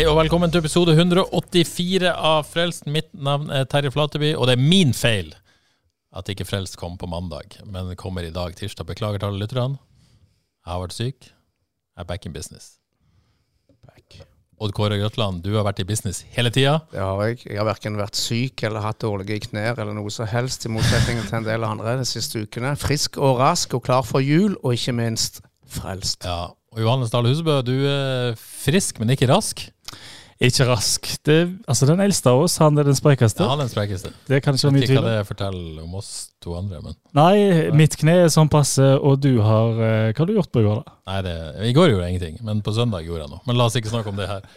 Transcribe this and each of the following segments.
Hei og velkommen til episode 184 av Frelst. Mitt navn er Terje Flateby, og det er min feil at ikke Frelst kom på mandag, men kommer i dag, tirsdag. Beklager til alle lytterne. Jeg har vært syk. Jeg er back in business. Odd Kåre Grøtland, du har vært i business hele tida. Det har jeg. Jeg har verken vært syk eller hatt dårlige knær eller noe som helst, i motsetning til en del andre de siste ukene. Frisk og rask og klar for jul, og ikke minst frelst. Ja. Og Johannes Dahl Husebø, du er frisk, men ikke rask. Ikke rask. Det, altså Den eldste av oss, han er den sprekeste. Ja, han er den sprekeste. Det kan ikke være mye vet ikke tvil hva om. det forteller om oss to andre, men Nei, mitt kne er sånn passe, og du har eh, Hva har du gjort på i går, da? Nei, det, I går gjorde jeg ingenting, men på søndag gjorde jeg noe. Men la oss ikke snakke om det her.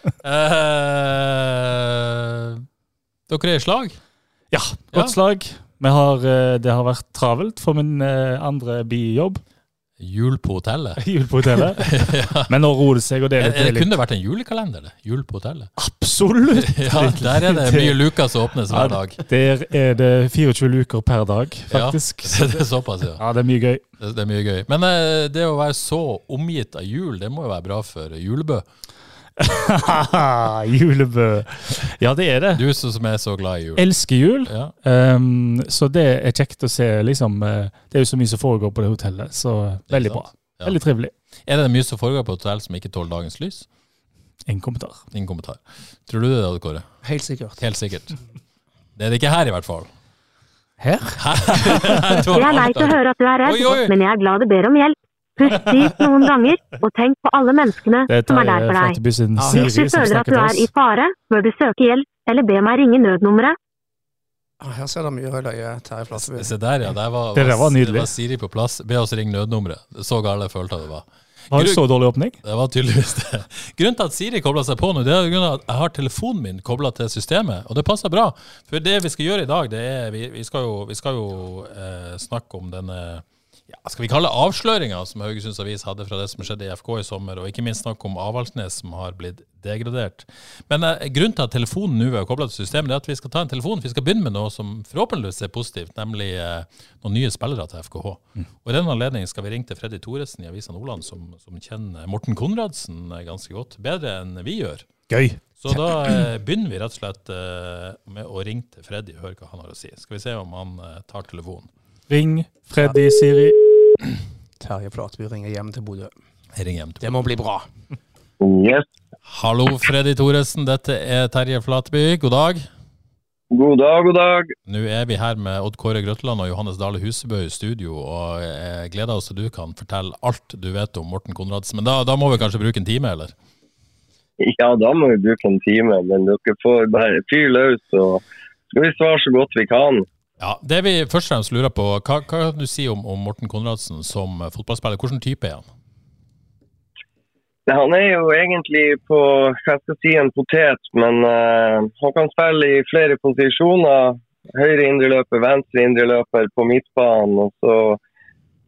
Eh, dere er i slag? Ja, godt Ja. slag. Har, eh, det har vært travelt for min eh, andre bijobb. Jul på hotellet? Jul på hotellet. Men nå roer det seg, og det er Er, litt, er, litt kunne vært en julekalender? det? Jul på hotellet? Absolutt! Ja, Der er det mye luker som åpnes hver dag. Der er det 24 luker per dag, faktisk. Ja, det er såpass, ja. Ja, det er mye gøy. Det, det er mye gøy. Men eh, det å være så omgitt av jul, det må jo være bra for julebø. Julebø. Ja, det er det. Du som som er så glad i jul. Elsker jul. Ja. Um, så det er kjekt å se, liksom. eh, Det er jo så mye som foregår på det hotellet, så veldig bra. Ja. Veldig trivelig. Er det mye som foregår på hotell som ikke tåler dagens lys? En kommentar. Ingen kommentar. Tror du det, Odd Kåre? Helt sikkert. Helt sikkert. Det er det ikke her, i hvert fall. Her? Det er leit å høre at du er redd, Oi, oi. men jeg er glad du ber om hjelp. Pust dypt noen ganger, og tenk på alle menneskene Det som er der for deg. Flateby Hvis du føler at du er i fare, bør du søke hjelp, eller be meg ringe nødnummeret. Ah, Her ser det mye løye, Terje Flatseby. Se der, ja. Der var, Det der var nydelig. Det var Siri på plass. Be oss ringe nødnummeret. Så gale følte jeg det var. Har du så dårlig åpning? Det var tydeligvis det. Grunnen til at Siri kobla seg på nå, det er grunnen til at jeg har telefonen min kobla til systemet, og det passer bra. For det vi skal gjøre i dag, det er Vi, vi skal jo, vi skal jo eh, snakke om denne ja, skal vi kalle avsløringa som Haugesunds Avis hadde fra det som skjedde i FK i sommer, og ikke minst snakk om Avaldsnes som har blitt degradert. Men eh, grunnen til at telefonen nå er kobla til systemet, er at vi skal ta en telefon. Vi skal begynne med noe som forhåpentligvis er positivt, nemlig eh, noen nye spillere til FKH. Og I den anledning skal vi ringe til Freddy Thoresen i Avisa Nordland, som, som kjenner Morten Konradsen eh, ganske godt. Bedre enn vi gjør. Gøy. Så da eh, begynner vi rett og slett eh, med å ringe til Freddy og høre hva han har å si. Skal vi se om han tar telefonen. Ring Freddy, Siri. Terje Flateby ringer hjem til Bodø. Ring hjem til Det må bli bra. Yes. Hallo, Freddy Thoresen. Dette er Terje Flateby. God dag. God dag, god dag. Nå er vi her med Odd Kåre Grøtland og Johannes Dale Husebø i studio, og jeg gleder oss til du kan fortelle alt du vet om Morten Konradsen. Men da, da må vi kanskje bruke en time, eller? Ja, da må vi bruke en time, men dere får bare fyre løs, så skal vi svare så godt vi kan. Ja, Det vi først og fremst lurer på, hva, hva kan du si om, om Morten Konradsen som fotballspiller? Hvilken type er han? Han er jo egentlig på hva skal jeg si, en potet, men uh, han kan spille i flere posisjoner. Høyre indreløper, venstre indreløper på midtbanen. og så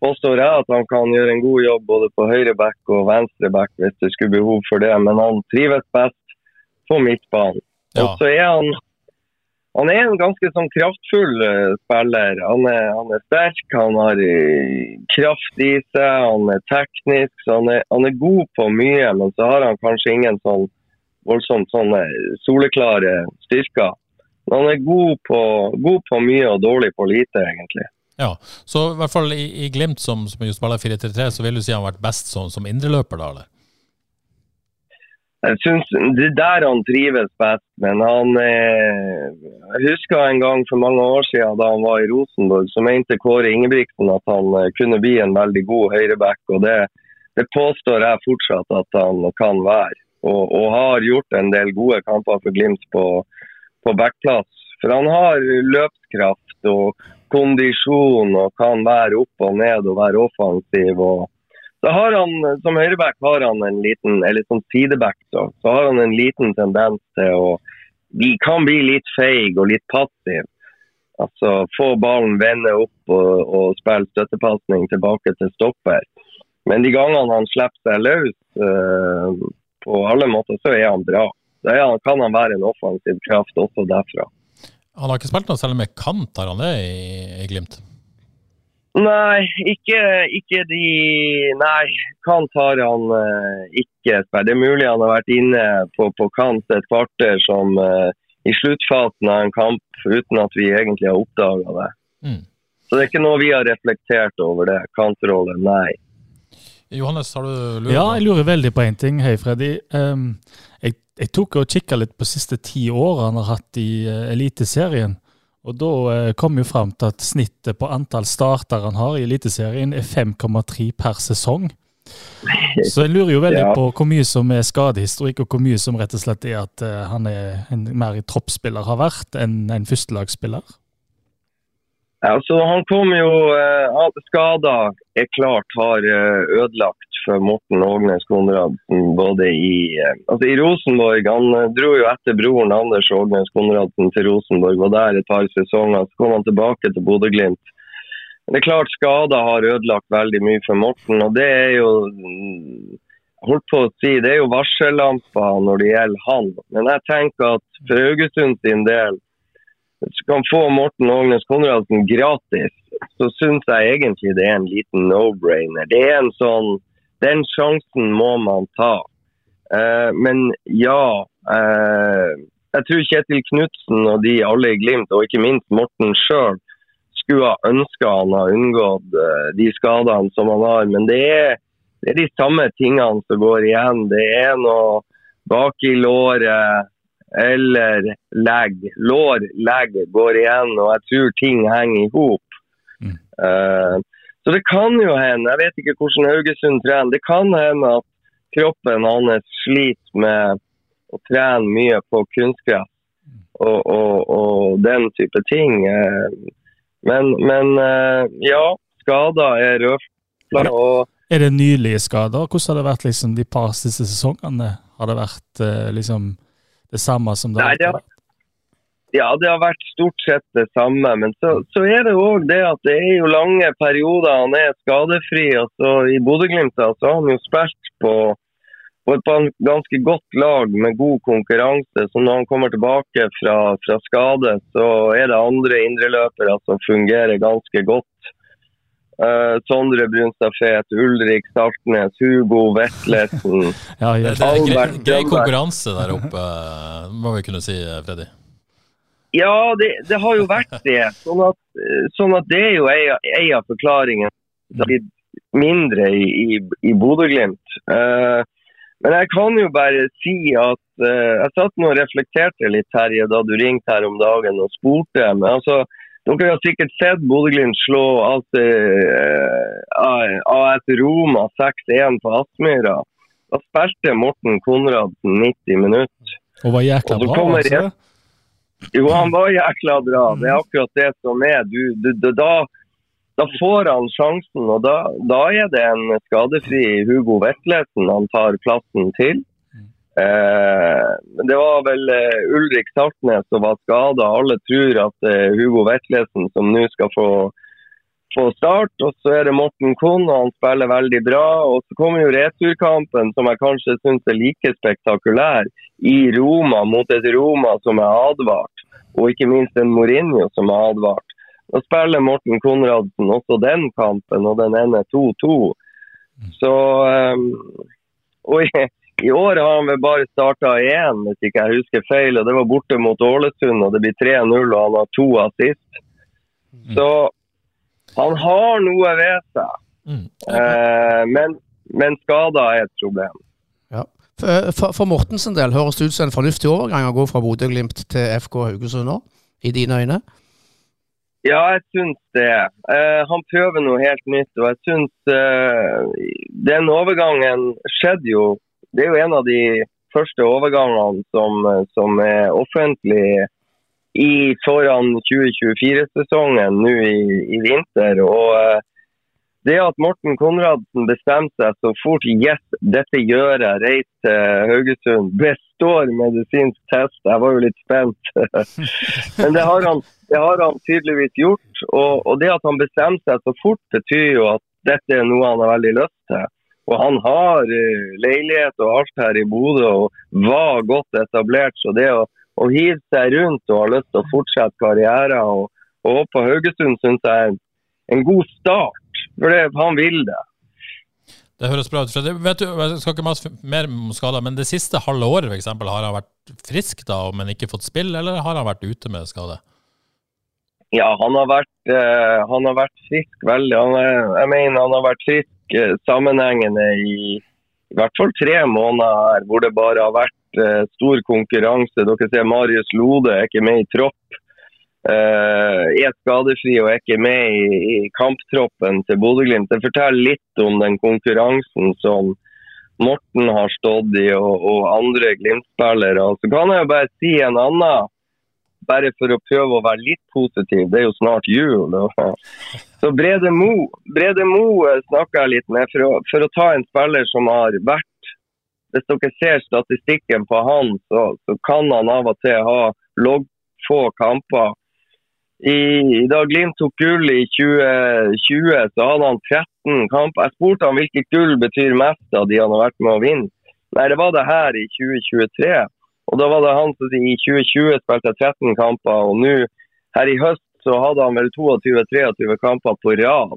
påstår jeg at han kan gjøre en god jobb både på høyre back og venstre back hvis det skulle behov for det, men han trives best på midtbanen. Ja. Og så er han han er en ganske sånn kraftfull eh, spiller. Han er, han er sterk, han har eh, kraft i seg, han er teknisk. han er, han er god på mye, men så har han kanskje ingen sånn voldsomt sånne soleklare styrker. Men han er god på, god på mye og dårlig på lite, egentlig. Ja, så i hvert fall i, i Glimt, som, som spiller 4-3-3, så vil du si han har vært best som, som indreløper, da? eller? Jeg synes Det er der han trives best, men han eh, Jeg husker en gang for mange år siden da han var i Rosenborg, så mente Kåre Ingebrigtsen at han eh, kunne bli en veldig god høyreback. og det, det påstår jeg fortsatt at han kan være. Og, og har gjort en del gode kamper for Glimt på, på backplass For han har løpskraft og kondisjon og kan være opp og ned og være offensiv. og så har han, Som høyreback har han en liten, eller som sideback så, så har han en liten tendens til å De kan bli litt feig og litt passiv. Altså Få ballen vende opp og, og spille støttepasning tilbake til stopper. Men de gangene han slipper seg løs uh, på alle måter, så er han bra. Da kan han være en offensiv kraft også derfra. Han har ikke spilt noe særlig med kant, har han det i, i Glimt? Nei, ikke, ikke, de Nei, kant har han uh, ikke spilt. Det er mulig han har vært inne på, på kant et kvarter som uh, i sluttfasen av en kamp uten at vi egentlig har oppdaga det. Mm. Så det er ikke noe vi har reflektert over det. Kantrolle, nei. Johannes, har du lurt? Ja, jeg lurer veldig på én ting. Hei, Freddy. Um, jeg, jeg, tok og kikka litt på siste ti årene han har hatt i uh, Eliteserien. Og da uh, kom jo fram til at snittet på antall starter han har i Eliteserien, er 5,3 per sesong. Så jeg lurer jo veldig ja. på hvor mye som er skadehistorikk, og hvor mye som rett og slett er at uh, han er en mer troppsspiller har vært enn en førstelagsspiller. Ja, så Han kom jo uh, Skader er klart har ødelagt for Morten Ågnes Konradsen. både i, uh, altså i Rosenborg. Han uh, dro jo etter broren Anders Ågnes Konradsen til Rosenborg. Var der et par sesonger. Så kom han tilbake til Bodø-Glimt. Det er klart Skader har ødelagt veldig mye for Morten. og det er jo holdt på å si, det er jo varsellamper når det gjelder han. Men jeg tenker at for Haugesund sin del kan få Morten Ågnes Konradsen gratis, så syns jeg egentlig det er en liten no-brainer. Det er en sånn Den sjansen må man ta. Eh, men ja. Eh, jeg tror Kjetil Knutsen og de alle i Glimt, og ikke minst Morten sjøl, skulle ha ønska han har unngått uh, de skadene som han har. Men det er, det er de samme tingene som går igjen. Det er noe bak i låret eller legg. Lår, legg går igjen, og jeg tror ting henger i hop. Mm. Uh, så det kan jo hende, jeg vet ikke hvordan Haugesund trener, det kan hende at kroppen hans sliter med å trene mye på kunstgress og, og, og, den type ting. Uh, men, men uh, ja, skader er rødfla. Er det nylige skader? Hvordan har det vært liksom, de par siste sesongene? Har det vært liksom det samme som det, har har Ja, det har vært stort sett det samme. Men så, så er det òg det at det er jo lange perioder han er skadefri. og så I Bodø-Glimt har han jo spilt på, på, et ganske godt lag med god konkurranse. Så når han kommer tilbake fra, fra skade, så er det andre indreløpere som fungerer ganske godt. Uh, Sondre Brunstad Fet, Ulrik Saltnes, Hugo Vetlesen ja, ja. Det er grei, grei konkurranse der oppe, må vi kunne si, Freddy? Ja, det, det har jo vært det. Sånn at, sånn at det er jo en av forklaringene. Det har blitt mindre i, i, i Bodø-Glimt. Uh, men jeg kan jo bare si at uh, jeg satt nå og reflekterte litt, Terje, da du ringte her om dagen og spurte. Men altså, dere har sikkert sett Bodø-Glimt slå AS eh, Roma 6-1 på Aspmyra. Da spilte Morten Konradsen 90 minutter. Og var jækla bra, altså? Jo, han var jækla bra. Det er akkurat det som er. Du, du, du, da, da, får han sjansen, og da, da, er det en skadefri Hugo Vetlesen han tar plassen til. Eh, det var vel eh, Ulrik Saltnes som var skada. Alle tror at det er Hugo Vetlesen som nå skal få, få start. Og så er det Morten Kohn, og han spiller veldig bra. Og så kommer jo returkampen, som jeg kanskje syns er like spektakulær, i Roma mot et Roma som er advart. Og ikke minst en Mourinho som er advart. Nå spiller Morten Konradsen også den kampen, og den ender 2-2. Så um, og i år har han vel bare starta én, hvis ikke jeg husker feil. og Det var borte mot Ålesund, og det blir 3-0, og han har to assist. Mm. Så han har noe ved seg. Mm. Eh, men, men skader er et problem. Ja. For, for, Mortens del, høres det ut som en fornuftig overgang å gå fra Bodø-Glimt til FK Haugesund nå, i dine øyne? Ja, jeg syns det. Eh, han prøver noe helt nytt. Og jeg syns eh, den overgangen skjedde jo det er jo en av de første overgangene som, som er offentlig i foran 2024-sesongen nå i, i vinter. og eh, det at Morten Konradsen bestemte seg så fort yes, dette gjør jeg, reis til Haugesund, består medisinsk test. Jeg var jo litt spent. Men det har, han, det har han tydeligvis gjort. Og, og, det at han bestemte seg så fort, betyr jo at dette er noe han har veldig lyst til. Og han har uh, leilighet og alt her i Bodø og var godt etablert. Så det å, å hive seg rundt og ha lyst til å fortsette karrieren og, og på Haugesund syns jeg er en god start. For det, han vil det. Det høres bra ut. Fredrik. vet du, jeg skal ikke mase mer om skader, men det siste halve året for eksempel, har han vært frisk da, men ikke fått spill, eller har han vært ute med skade? Ja, han har vært, uh, han har vært frisk veldig. Han er, jeg mener han har vært frisk uh, sammenhengende i i hvert fall tre måneder her, hvor det bare har vært uh, stor konkurranse. Dere ser Marius Lode er ikke med i tropp. Uh, er skadefri og er ikke med i, i kamptroppen til Bodø-Glimt. Det forteller litt om den konkurransen som Morten har stått i, og, og andre Glimt-spillere. Så kan jeg jo bare si en annen, bare for å prøve å være litt positiv. Det er jo snart jul. Så Brede Mo, Brede Mo snakker jeg litt med for å, for å, ta en spiller som har vært Hvis dere ser statistikken på han, så, så kan han av og til ha loggfå kamper i, da Glimt tok gull i 2020, så hadde han 13 kamper. Jeg spurte han hvilket gull betyr mest av de han har vært med å vinne. Nei, det var det her i 2023. Og da var det han som i 2020 spilte 13 kamper, og nå her i høst så hadde han vel 22-23 kamper på rad.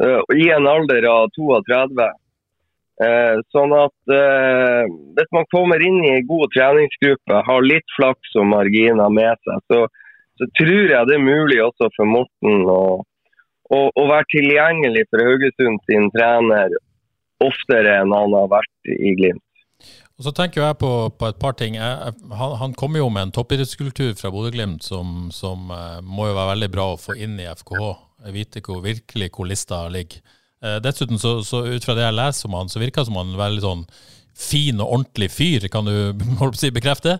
Uh, I en alder av 32. Uh, sånn at uh, hvis man kommer inn i en god treningsgruppe, har litt flaks og marginer med seg, så så tror jeg det er mulig også for Morten å, å, å være tilgjengelig for Haugesund sin trener oftere enn han har vært i Glimt. Og Så tenker jeg på, på et par ting. Jeg, han, han kommer jo med en toppidrettskultur fra Bodø-Glimt som, som uh, må jo være veldig bra å få inn i FKH. Jeg vet hvor virkelig hvor lista ligger. Eh, dessuten, så, så, ut fra det jeg leser om han, så virker det som han er en veldig sånn fin og ordentlig fyr. Kan du si, bekrefte?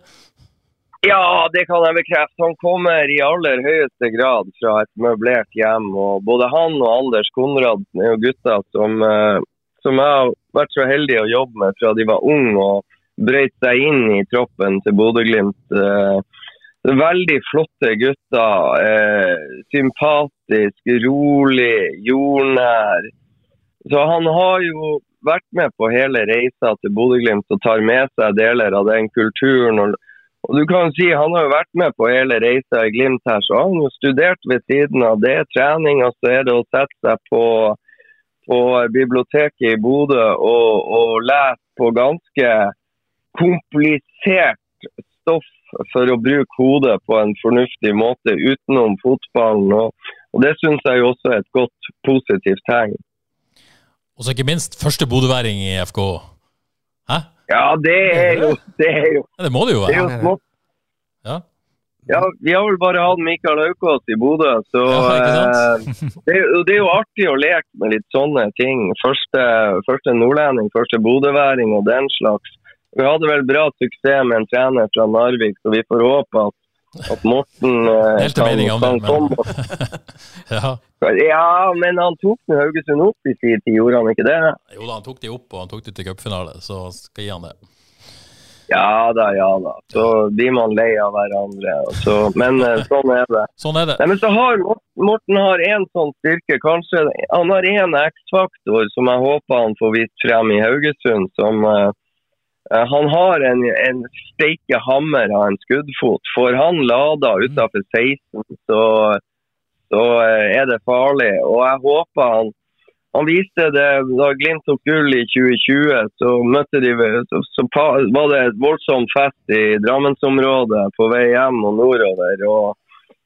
Ja, det kan jeg bekrefte. Han kommer i aller høyeste grad fra et møblert hjem. og Både han og Anders Konradsen er jo gutter som, eh, som jeg har vært så heldig å jobbe med fra de var unge og brøt seg inn i troppen til Bodø-Glimt. Eh, veldig flotte gutter. Eh, sympatisk, rolig, jordnær. Så han har jo vært med på hele reisa til Bodø-Glimt og tar med seg deler av den kulturen. og og du kan si Han har jo vært med på hele reisa i Glimt her, så han har studert ved siden av det. Trening, og så er det å sette seg på, på biblioteket i Bodø og, og lese på ganske komplisert stoff for å bruke hodet på en fornuftig måte utenom fotballen. Og, og Det syns jeg også er et godt, positivt tegn. Og så ikke minst første bodøværing i FK. Ja, det er jo Det, er jo, ja, det må det jo være. Det jo. Ja. ja. Vi har vel bare hatt Mikael Aukås i Bodø, så eh, det, det, er jo artig å leke med litt sånne ting. Første, første nordlending, første bodøværing og den slags. Vi hadde vel bra suksess med en trener fra Narvik, så vi får håpe at at Morten eh, kan, kan komme. ja. ja, men han tok Haugesund opp i sin tid, gjorde han ikke det? Jo da, han tok de opp, og han tok de til cupfinale, så skal gi han det. Ja da, ja da. Så blir man lei av hverandre. Så, men eh, sånn er det. Sånn er det. Nei, men så har Morten har en sånn styrke. Kanskje han har en X-faktor som jeg håper han får vist frem i Haugesund. som Eh, han har en, en steike hammer av en skuddfot. Får han lada utafor 16, så, så, eh, er det farlig. Og jeg håper han han viste det da Glimt tok gull i 2020. Så møtte de, så, så var det et voldsomt fest i Drammensområdet på vei hjem og nordover. Og,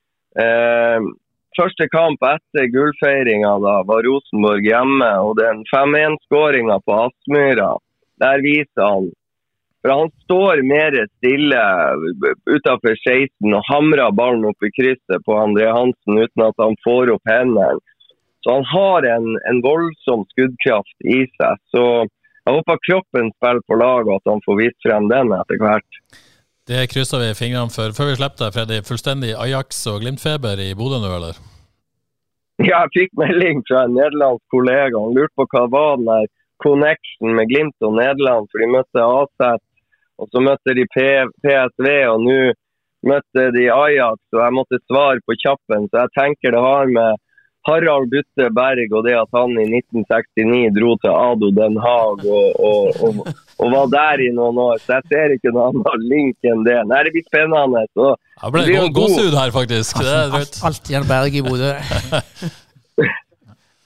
eh, første kamp etter gullfeiringa var Rosenborg hjemme. Og den 5-1-skåringa på Aspmyra, der viser han for Han står mer stille utenfor 16 og hamrer ballen opp i krysset på André Hansen uten at han får opp hendene. Så han har en, en, voldsom skuddkraft i seg. Så jeg håper kroppen spiller på lag og at han får vist frem den etter hvert. Det krysser vi fingrene for. Før vi slipper deg, Freddy, fullstendig Ajax- og Glimt-feber i Bodø nå, eller? Ja, jeg fikk melding fra en nederlandsk kollega. Han lurte på hva var den der connection med Glimt og Nederland, for de møtte AZ, og så møtte de P PSV, og nå møtte de Ajax, og jeg måtte svare på kjappen. Så jeg tenker det har med Harald Butte Berg og det at han i 1969 dro til Ado Den Haag og, og, og, og, var der i noen år. Så jeg ser ikke noen annen link enn det. Nei, det blir spennende. Så det ble gåsehud her, faktisk. Det er alt Alltid Berg i Bodø.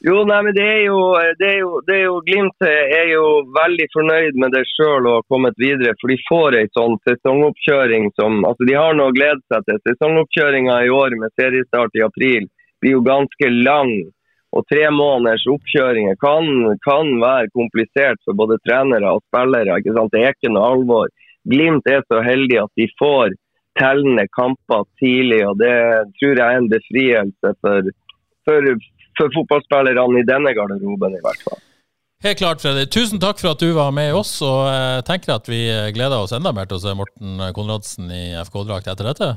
Jo, nei, men det er jo, det er jo, det er jo Glimt er jo veldig fornøyd med det sjøl og har kommet videre. For de får ei sånn sesongoppkjøring som Altså, de har noe å glede seg til. Sesongoppkjøringa i år med seriestart i april blir jo ganske lang. Og tre måneders oppkjøringer kan, kan være komplisert for både trenere og spillere. ikke sant? Det er ikke noe alvor. Glimt er så heldig at de får tellende kamper tidlig, og det tror jeg er en befrielse for, for, for fotballspillerne i denne garderoben, i hvert fall. Helt klart, Freddy. Tusen takk for at du var med oss, og jeg tenker at vi gleder oss enda mer til å se Morten Konradsen i FK-drakt etter dette.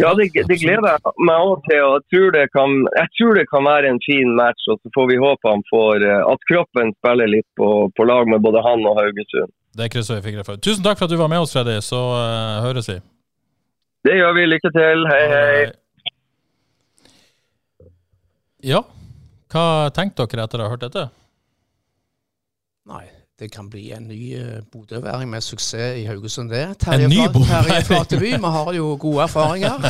Ja, det, det gleder jeg meg òg til. og jeg tror, det kan, jeg tror det kan være en fin match. og Så får vi håpe han får, eh, at kroppen spiller litt på, på lag med både han og Haugesund. Det krysser vi fingrene for. Tusen takk for at du var med oss, Freddy. Så uh, høres vi. Det gjør vi. Lykke til. Hei, hei. Ja, hva tenkte dere etter å ha hørt dette? Nei, det kan bli en ny bodøværing med suksess i Haugesund, det. Terje En ny? Flateby, vi har jo gode erfaringer.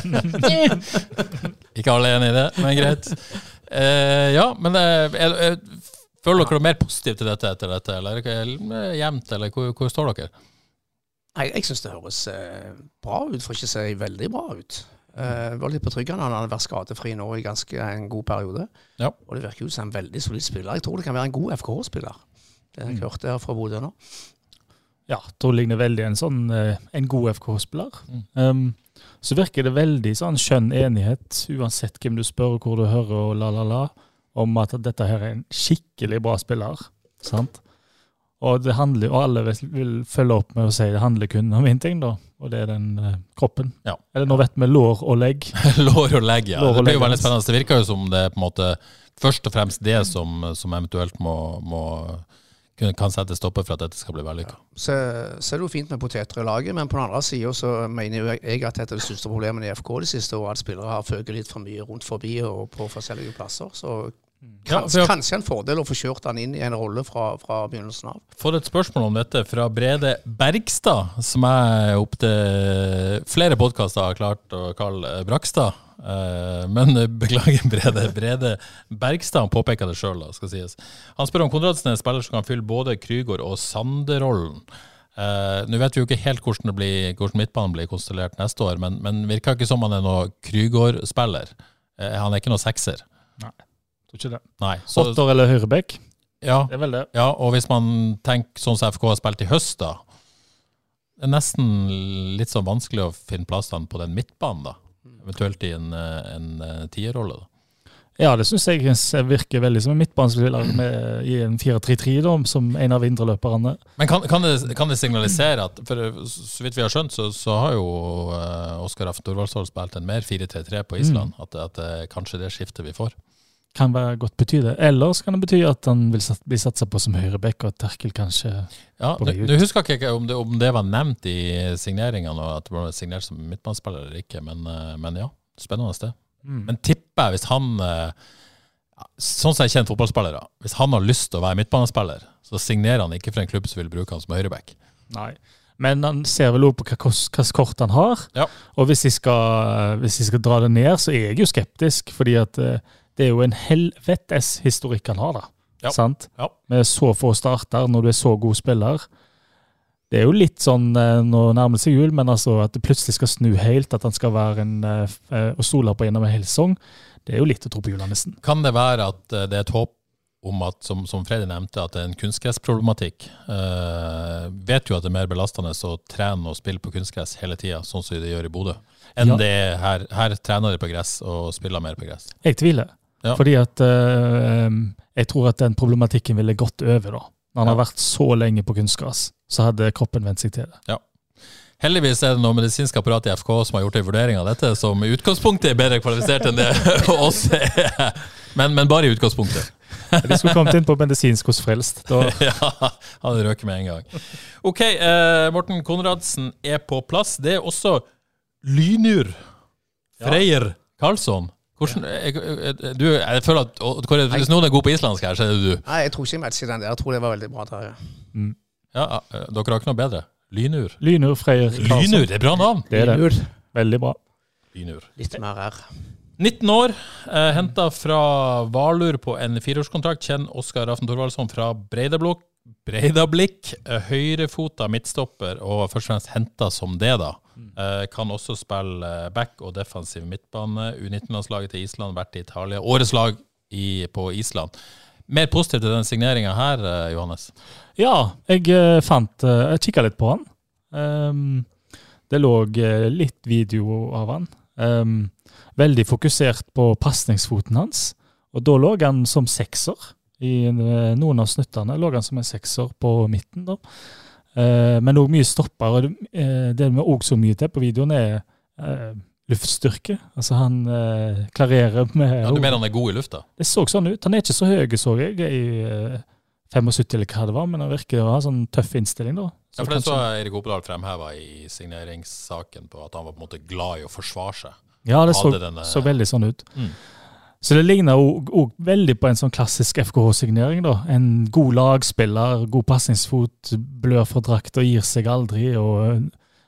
Ikke alle enig i det, men greit. Uh, ja, men uh, er, er, føler dere mer positivt til dette etter dette, eller er jevnt, eller hvor, hvor står dere? Nei, jeg syns det høres eh, bra ut, for ikke å si veldig bra ut. Eh, det var litt betryggende. Han har vært skadefri nå i ganske en god periode. Ja. Og det virker jo som en veldig solid spiller. Jeg tror det kan være en god FKH-spiller. Det har jeg hørt her fra Bodø nå. Ja, tror det ligner veldig en sånn eh, en god FKH-spiller. Um, så virker det veldig sånn skjønn enighet, uansett hvem du spør, og hvor du hører og la, la, la, om at dette her er en skikkelig bra spiller. Sant? Og, det handler, og alle vil følge opp med å si det handler kun om én ting, da, og det er den eh, kroppen. Ja. Eller nå vet vi lår og legg. Lår og legg, ja. Lår og det blir jo veldig altså. spennende. Det virker jo som det er på en måte først og fremst det som, som eventuelt må, må kunne, kan sette stopper for at dette skal bli vellykka. Så, så er det jo fint med poteter i laget, men på den andre sida så mener jo jeg at dette er det største problemet i FK de siste årene, at spillere har føket litt for mye rundt forbi og på forskjellige plasser. Så kanskje, ja, kanskje en fordel å få kjørt han inn i en rolle fra, fra begynnelsen av. Fått et spørsmål om dette fra Brede Bergstad, som jeg opptil flere podkaster har klart å kalle Brakstad. Eh, Men beklager, Brede. Brede Bergstad han påpeker det sjøl, skal sies. Han spør om Konradsen er en spiller som kan fylle både Krygård og Sande-rollen. Uh, Nå vet vi jo ikke helt hvordan, det blir, hvordan midtbanen blir konstellert neste år, men, men virker ikke som han er noe Krygård-spiller. Uh, han er ikke noe sekser. Tror ikke det. Nei. Så, Åtter eller høyrebekk? ja, Det er vel det. ja, og hvis man tenker sånn som FK har spilt i høst, da. Det er nesten litt sånn vanskelig å finne plassene på den midtbanen, da. Eventuelt i en, eh, en, eh, tierrolle. da. Ja, det syns jeg virker veldig som en midtbanespiller i en 4-3-3, da, som en av indreløperne. Men kan, kan, det, kan det signalisere at For så vidt vi har skjønt, så, så har jo uh, Oskar Aft Thorvaldsson spilt en mer 4-3-3 på Island. At, at er kanskje det skiftet vi får. Kan være godt bety det. Eller så kan det bety at han vil sat, bli satsa på som høyrebekk, og at Terkel kanskje Ja, på vei ut. nå husker jeg ikke om det, om det var nevnt i signeringene, og at det ble signert som midtbanespiller eller ikke, men, eh, men ja. Spennende sted. Mm. Men tipper jeg hvis han eh, Sånn som jeg kjenner fotballspillere, hvis han har lyst til å være midtbanespiller, så signerer han ikke for en klubb som vil bruke han som høyreback. Nei. Men han ser vel også på hvilket kort han har. Ja. Og hvis de, skal, hvis de skal dra det ned, så er jeg jo skeptisk. fordi at eh, det er jo en helvetes historikk han har, da. Ja. Sant? Ja. Med så få starter, når du er så god spiller. Det er jo litt sånn eh, nå nærmer det seg jul, men altså at det plutselig skal snu helt, at han skal være en og eh, å stole på gjennom en hel sesong, det er jo litt å tro på julenissen. Kan det være at eh, det er et håp om at, som, som Freddy nevnte, at det er en kunstgressproblematikk? Eh, vet jo at det er mer belastende å trene og spille på kunstgress hele tida, sånn som de gjør i Bodø, enn Ja. det er her. Her trener de på gress og spiller mer på gress. Jeg tviler. Ja. Fordi at eh, jeg tror at den problematikken ville gått over, da. Når han har vært så lenge på kunstgras, så hadde kroppen vent seg til det. Heldigvis er det noe medisinsk apparat i FK som har gjort en vurdering av dette, som i utgangspunktet er bedre kvalifisert enn det oss er. Men, men bare i utgangspunktet. De skulle kommet inn på medisinsk hos Frelst. Ja, hadde røket med en gang. Ok, eh, Morten Konradsen er på plass. Det er også Lynur Freyr Karlsson. Hvordan, jeg, jeg, du, jeg føler at og, Hvis noen er god på islandsk her, så er det du. Nei, jeg tror ikke jeg matcher den der. Jeg tror det var veldig bra. Der, ja. Mm. Ja, Dere har ikke noe bedre? Lynur? Lynur Freyr Karlsson. Lynur, det er bra navn! Det er det. Lynur. Veldig bra. Lynur. Litt mer R. 19 år, eh, henta fra Valur på en fireårskontrakt. Kjenn Oskar Raften Thorvaldsson fra Breidablok. Breidablikk. Eh, høyrefota midtstopper, og først og fremst henta som det, da. Eh, kan også spille eh, back og defensiv midtbane. U19-landslaget til Island, vært i Italia. Årets lag i, på Island. Mer positivt til den signeringa her, eh, Johannes? Ja, jeg fant Jeg kikka litt på han. Um, det lå litt video av han. Um, veldig fokusert på pasningsfoten hans. Og da lå han som sekser. I noen av snuttene lå han som en sekser på midten. da. Eh, men òg mye stopper. og Det, eh, det vi òg så mye til på videoen, er eh, luftstyrke. Altså han klarerer med Ja, du mener han er god i lufta? Det så sånn ut. Han er ikke så høy, så jeg, i eh, 75 eller hva det var, men han virker å ha sånn tøff innstilling, da. Ja, for det så kanskje- Erik Opedal fremheva i signeringssaken på at han var på en måte glad i å forsvare seg. Ja, det så, denne- så veldig sånn ut. Mm. Så det ligner òg veldig på en sånn klassisk FKH-signering. da. En god lagspiller, god pasningsfot, blør for drakt og gir seg aldri. og eh,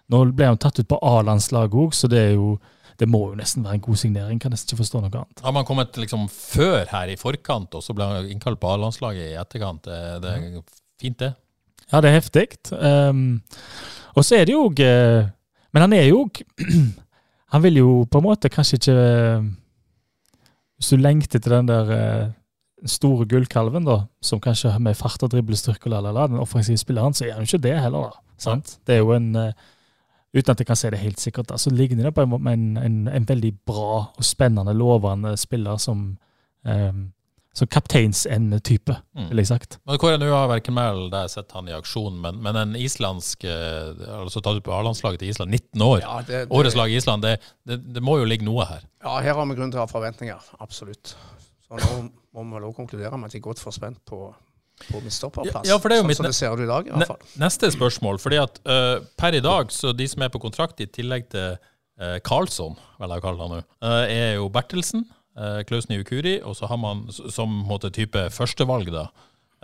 Nå ble han tatt ut på A-landslaget òg, så det er jo det må jo nesten være en god signering. Kan nesten ikke forstå noe annet. Har man kommet liksom før her i forkant, og så ble han innkalt på A-landslaget i etterkant? Det, det er fint, det. Ja, det er heftig. Um, og så er det jo òg Men han er jo Han vil jo på en måte kanskje ikke Hvis du lengter til den der eh, store gullkalven, da, som kanskje har med fart og driblestyrke og la, la, la, den offensive spilleren, så er han jo ikke det heller, da. Sant? Det er jo en eh, Uten at jeg kan si det helt sikkert, da, så ligner det på en, en, en, en veldig bra og spennende, lovende spiller som um, som kapteinsende-type, Mm. ville jeg sagt. Men Kåre, nå har verken meg eller deg sett han i aksjon, men, men en islandsk eh, altså tatt ut på A-landslaget til Island, 19 år. Ja, det- det- Årets lag i Island, det, det, det må jo ligge noe her. Ja, her har vi grunn til å ha forventninger. Absolutt. Så nå må vi vel også konkludere med at de er godt forspent på, på midtstopperplass. Ja, for det er jo sånn mitt som det ser ut i dag, i Ne neste spørsmål, fordi at uh, per i dag, så de som er på kontrakt, i tillegg til uh, Karlsson, vel jeg kaller han nå, uh, er jo Bertelsen, uh, Niukuri, og så har man som måte type førstevalg, da.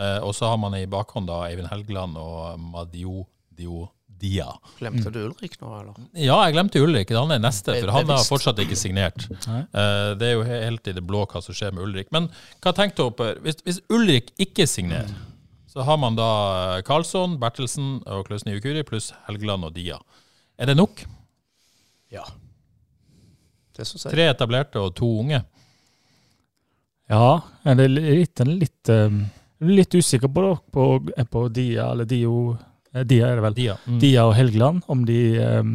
Eh, og så har man i bakhånd da Eivind Helgeland og Madio Dio Dia. Glemte du Ulrik nå, eller? Ja, jeg glemte Ulrik. Han er neste, for han har fortsatt ikke signert. Nei. Eh, det er jo helt i det blå hva som skjer med Ulrik. Men hva tenkte dere hvis, hvis Ulrik ikke signerer, så har man da eh, Karlsson, Bertelsen og Klaus Niukuri pluss Helgeland og Dia. Er det nok? Ja. Det syns jeg. Tre etablerte og to unge? Ja, jeg er litt, litt, litt usikker på, på, på Dia, eller Dio eh, Dia er det vel. Dia. Mm. Dia og Helgeland, om de um,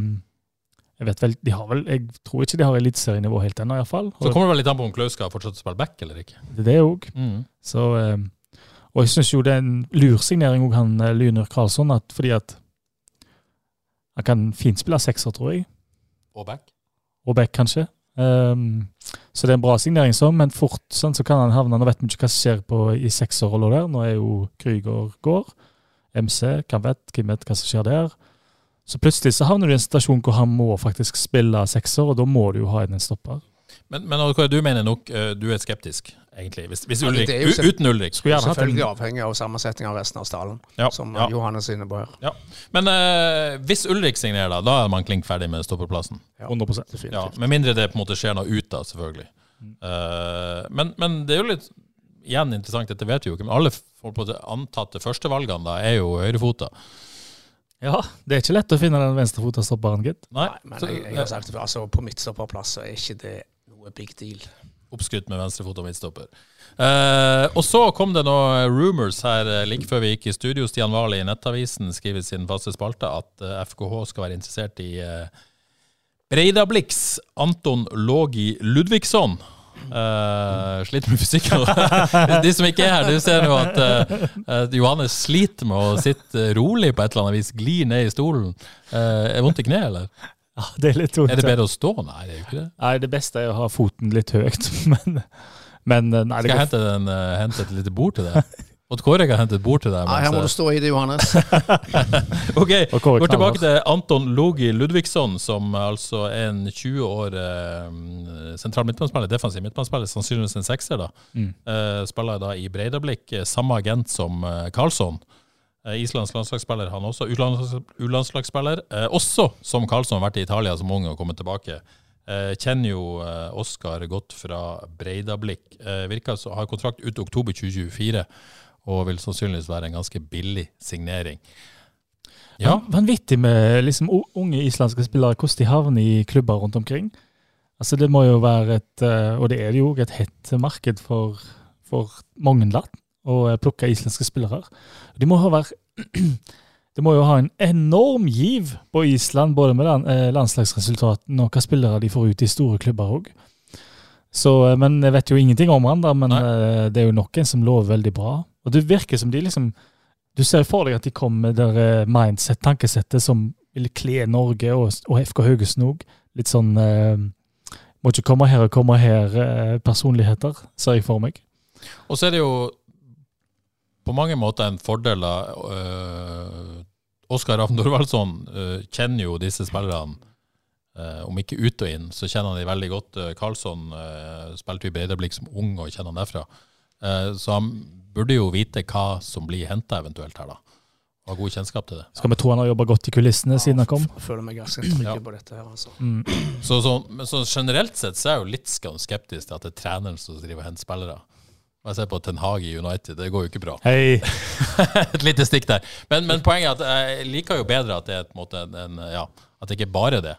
Jeg vet vel, de har vel Jeg tror ikke de har eliteserienivå helt ennå, iallfall. Så kommer det vel litt an på om Klaus skal fortsette å spille back eller ikke. Det det òg. Mm. Så um, Og jeg syns jo det er en lur signering òg, han eh, Lyner Karlsson, at, fordi at han kan fint spille sekser, tror jeg. Og back. og back, kanskje. Um, så det er en bra signering, så, men fort sånn, så kan han havne Nå vet vi ikke hva som skjer på, i sekserrolla der. Nå er jo Krüger går. MC, hvem vet, hvem vet hva som skjer der. Så plutselig så havner du i en situasjon hvor han må faktisk spille sekser, og da må du jo ha en stopper. Men, men Kåre, du mener nok eh, du er skeptisk, egentlig. Hvis, hvis Ja, Ulrik, det er jo selv- uten Ulrik. Skulle gjerne hatt Selvfølgelig en avhengig av sammensetningen av resten av stallen, Ja, som ja. Johannes er inne på her. Ja. Men uh, hvis Ulrik signerer, da, da er man klink ferdig med stopperplassen. Ja, 100 definitivt. Ja, Med mindre det på en måte skjer noe ut av, selvfølgelig. Mm. Uh, men, men det er jo litt igjen interessant, dette vet vi jo ikke, men alle antatte førstevalgene da er jo høyrefota. Ja, det er ikke lett å finne den venstrefota stopperen, gitt. Nei, Nei, men jeg, jeg har sagt det før, altså på midtstopperplass så er ikke det noe big deal. oppskrytt med venstrefot og midtstopper. Eh, og så kom det noen rumors her eh, like før vi gikk i studio. Stian Wahl i Nettavisen skriver sin faste spalte at eh, FKH skal være interessert i uh, Breidabliks Anton Lågi Ludvigsson. Uh, sliter med fysikken. De som ikke er her, du ser jo at uh, Johannes sliter med å sitte rolig på et eller annet vis. Glir ned i stolen. Uh, er vondt i kneet, eller? Ja, det Er litt vondt. Er det bedre å stå? Nei, det er jo ikke det. Nei, det beste er å ha foten litt høyt, men, men nei, Skal jeg hente, den, hente et lite bord til deg? Odd Kåre kan hente et bord til deg. Nei, her må du stå i det, Johannes. ok, Går tilbake til Anton Logi Ludvigsson, som altså er en 20 år uh, sentral midtbanespiller, defensiv midtbanespiller, sannsynligvis en sekser. da. Mm. Uh, spiller da i Breidablikk, samme agent som Karlsson. Eh, Islands landslagsspiller, han også. U-landslagsspiller. Eh, også som Karlsson har vært i Italia som ung og kommet tilbake. Eh, kjenner jo Oskar godt fra Breidablikk. Virker som har kontrakt ut oktober 2024 og vil sannsynligvis være en ganske billig signering. Ja. Vanvittig med liksom, unge islandske spillere, hvordan de havner i klubber rundt omkring. Altså Det må jo være et, og det er jo et hett marked for, for mange land å plukke islandske spillere. De må, ha vært, de må jo ha en enorm giv på Island, både med eh, landslagsresultatene og hva spillere de får ut i store klubber òg. Eh, men jeg vet jo ingenting om han, da, men Nei. det er jo noen som lover veldig bra. Og det virker som de liksom Du ser for deg at de kommer med det mindset, tankesettet, som vil kle Norge og, og FK Haugesund òg. Litt sånn eh, Må ikke komme her og komme her-personligheter, eh, ser jeg for meg. Og så er det jo på mange måter en fordel øh, Oskar Ravn Dorvaldsson uh, kjenner jo disse spillerne. Uh, om ikke ut og inn, så kjenner han de veldig godt. Uh, Karlsson uh, spilte i Breidablikk som ung og kjenner han derfra. så han burde jo vite hva som blir henta eventuelt her, da. Og ha god kjennskap til det. Skal vi tro han har jobba godt i kulissene ja, siden han kom? Jeg føler meg ganske trygg ja. på dette her, altså. Mm. Så, så, så, generelt sett så er jeg jo litt skeptisk til at det er treneren som driver og henter spillere. Og jeg ser på Ten Hag i United, det går jo ikke bra. Hei. et lite stikk der. Men, men, poenget er at jeg liker jo bedre at det er på en måte en, ja, at det ikke er bare er det.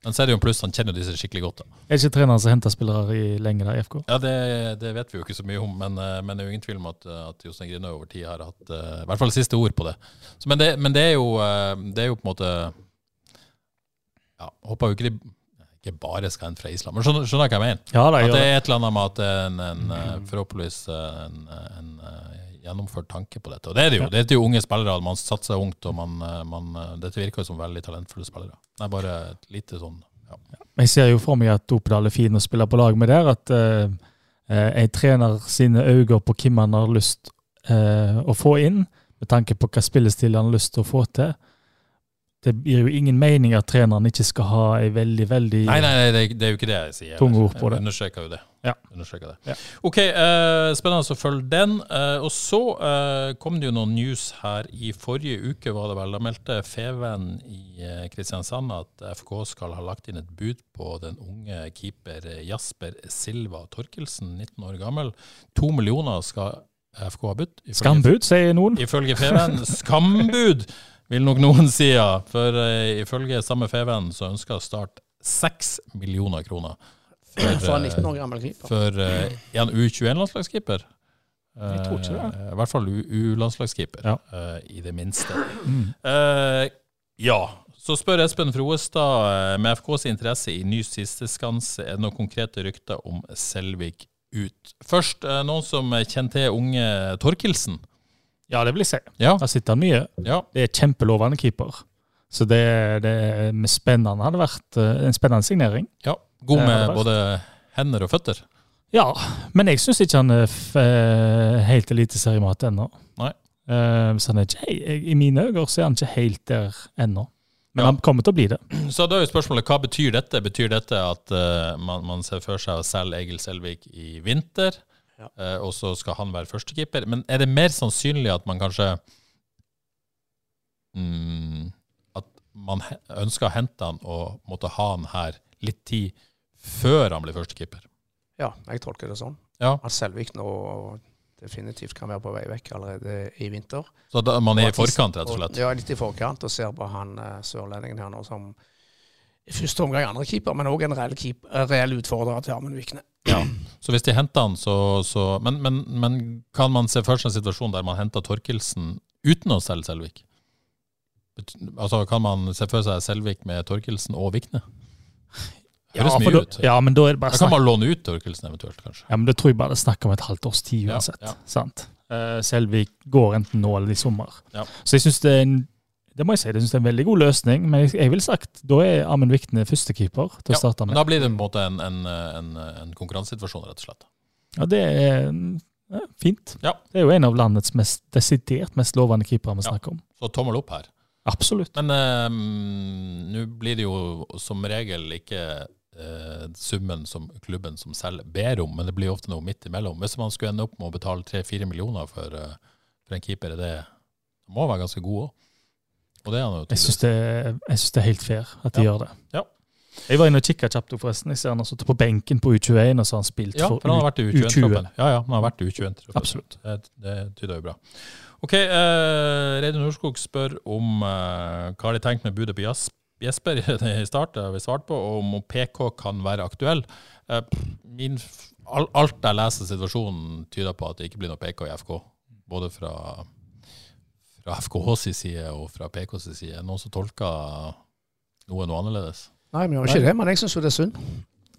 Men så er det jo en pluss, han kjenner disse skikkelig godt. da. Er ikke treneren som henter spillere i lenge da, i FK? Ja, det, det, vet vi jo ikke så mye om, men, eh, men det er jo ingen tvil om at, at Jostein Grinø over tid har hatt uh, i hvert fall siste ord på det. Så, men, det men det, er jo, uh, det er jo på en måte Ja, håper jo ikke de ikke bare skal hente fra Island. Men skjønner, skjønner hva jeg mener? Ja, da, at det er et eller annet med at det er en, en, forhåpentligvis en, en, gjennomført tanke på dette. Og det er det jo. Det er jo unge spillere. Man satser ungt, og man, man, dette virker jo som veldig talentfulle spillere. Det er bare et lite sånn ja. Jeg ser jo for meg at Opedal er fin å spille på lag med der. At uh, jeg trener sine øyne på hvem han har lyst uh, å få inn, med tanke på hva spillestil han har lyst til å få til det gir jo ingen mening at treneren ikke skal ha ei veldig, veldig Nei, nei, nei det, er jo ikke det jeg sier. Tunge ord på det. Jeg understreker jo det. Ja. Understreker det. Ja. Ok, uh, spennende å følge den. Uh, og så uh, kom det jo noen news her i forrige uke, var det vel. Da meldte Feven i Kristiansand at FK skal ha lagt inn et bud på den unge keeper Jasper Silva Torkelsen, 19 år gammel. To millioner skal FK ha budt. Skambud, sier noen. Ifølge Feven. Skambud! vil nok noen si, ja. For uh, ifølge samme Feven så ønsker Start 6 millioner kroner. For, for en 19 år gammel keeper. For uh, en U21-landslagskeeper. Jeg tror ikke det. Uh, I hvert fall U-landslagskeeper, ja. i det minste. Mm. ja. Så spør Espen Froestad med FKs interesse i ny sisteskanse, er det noen konkrete rykter om Selvik ut? Først, noen som kjenner til unge Torkelsen? Ja, det vil jeg si. Ja. Der sitter han mye. Ja. Det er kjempelovende keeper. Så det, det med spennende hadde vært uh, en spennende signering. Ja, God med både hender og føtter. Ja, men jeg syns ikke han er uh, helt eliteseriemat ennå. Nei. Uh, så han er ikke, I mine øyne så er han ikke helt der ennå. Men ja. han kommer til å bli det. Så da er jo spørsmålet, Hva betyr dette? Betyr dette at uh, man, man, ser for seg å selge Egil Selvik i vinter? Ja. Uh, og så skal han være førstekeeper. Men er det mer sannsynlig at man kanskje mm, At man ønsker å hente han og måtte ha han her litt tid før han blir førstekeeper? Ja, jeg tolker det sånn. Ja. At Selvik nå definitivt kan være på vei vekk allerede i vinter. Så da, man er i forkant, rett og slett? Ja, litt i forkant, og ser på han uh, sørlendingen her nå som i første omgang andre keeper, men òg en reell, keep, reell utfordrer til Amund Vikne. Ja, så hvis de henter han, så, så men, men, men, kan man se for seg en situasjon der man henter Torkelsen uten å selge Selvik? Altså, Kan man se for seg Selvik med Torkelsen og Vikne? Høres ja, mye da, ut. ja, men da er det bare Da kan man låne ut Torkelsen eventuelt, kanskje. Ja, men det tror jeg bare det er snakk om et halvt års tid uansett. ja. Sant? Eh, Selvik går enten nå eller i sommer. Ja. Så jeg synes det er en det må jeg si, det synes jeg er en veldig god løsning, men jeg, vil ville sagt da er Amund Vikne førstekeeper til å Ja, starte med. da blir det på en måte en, en, en, en konkurransesituasjon, rett og slett. Ja, det er ja, fint. Ja. Det er jo en av landets mest, desidert mest lovende keepere vi snakker om. Så tommel opp her. Absolutt. Men eh, nå blir det jo som regel ikke uh, summen som klubben som selv ber om, men det blir ofte noe midt imellom. Hvis man skulle ende opp med å betale tre-fire millioner for, uh, for en keeper, er det må være ganske god òg. Og det er han jo Jeg syns det, jeg synes det er helt fair at de Ja. gjør det. Ja. Jeg var inne og kikka kjapt, forresten. Jeg ser han har sittet på benken på U21, og så har han spilt Ja, for, for han har vært i U- U21-troppen. Ja, ja, han har vært i U21-troppen. Absolutt. Det, det tyder jo bra. Ok, uh, Reidun Norskog spør om uh, hva har de tenkt med budet på Jesper i start, har vi svart på, og om PK kan være aktuell. Eh, min, alt jeg leser situasjonen, tyder på at det ikke blir noe PK i FK. Både fra, fra FKHs side og fra PKs side. Noen som tolker noe noe annerledes? Nei, vi gjør ikke det, men jeg syns jo det er synd.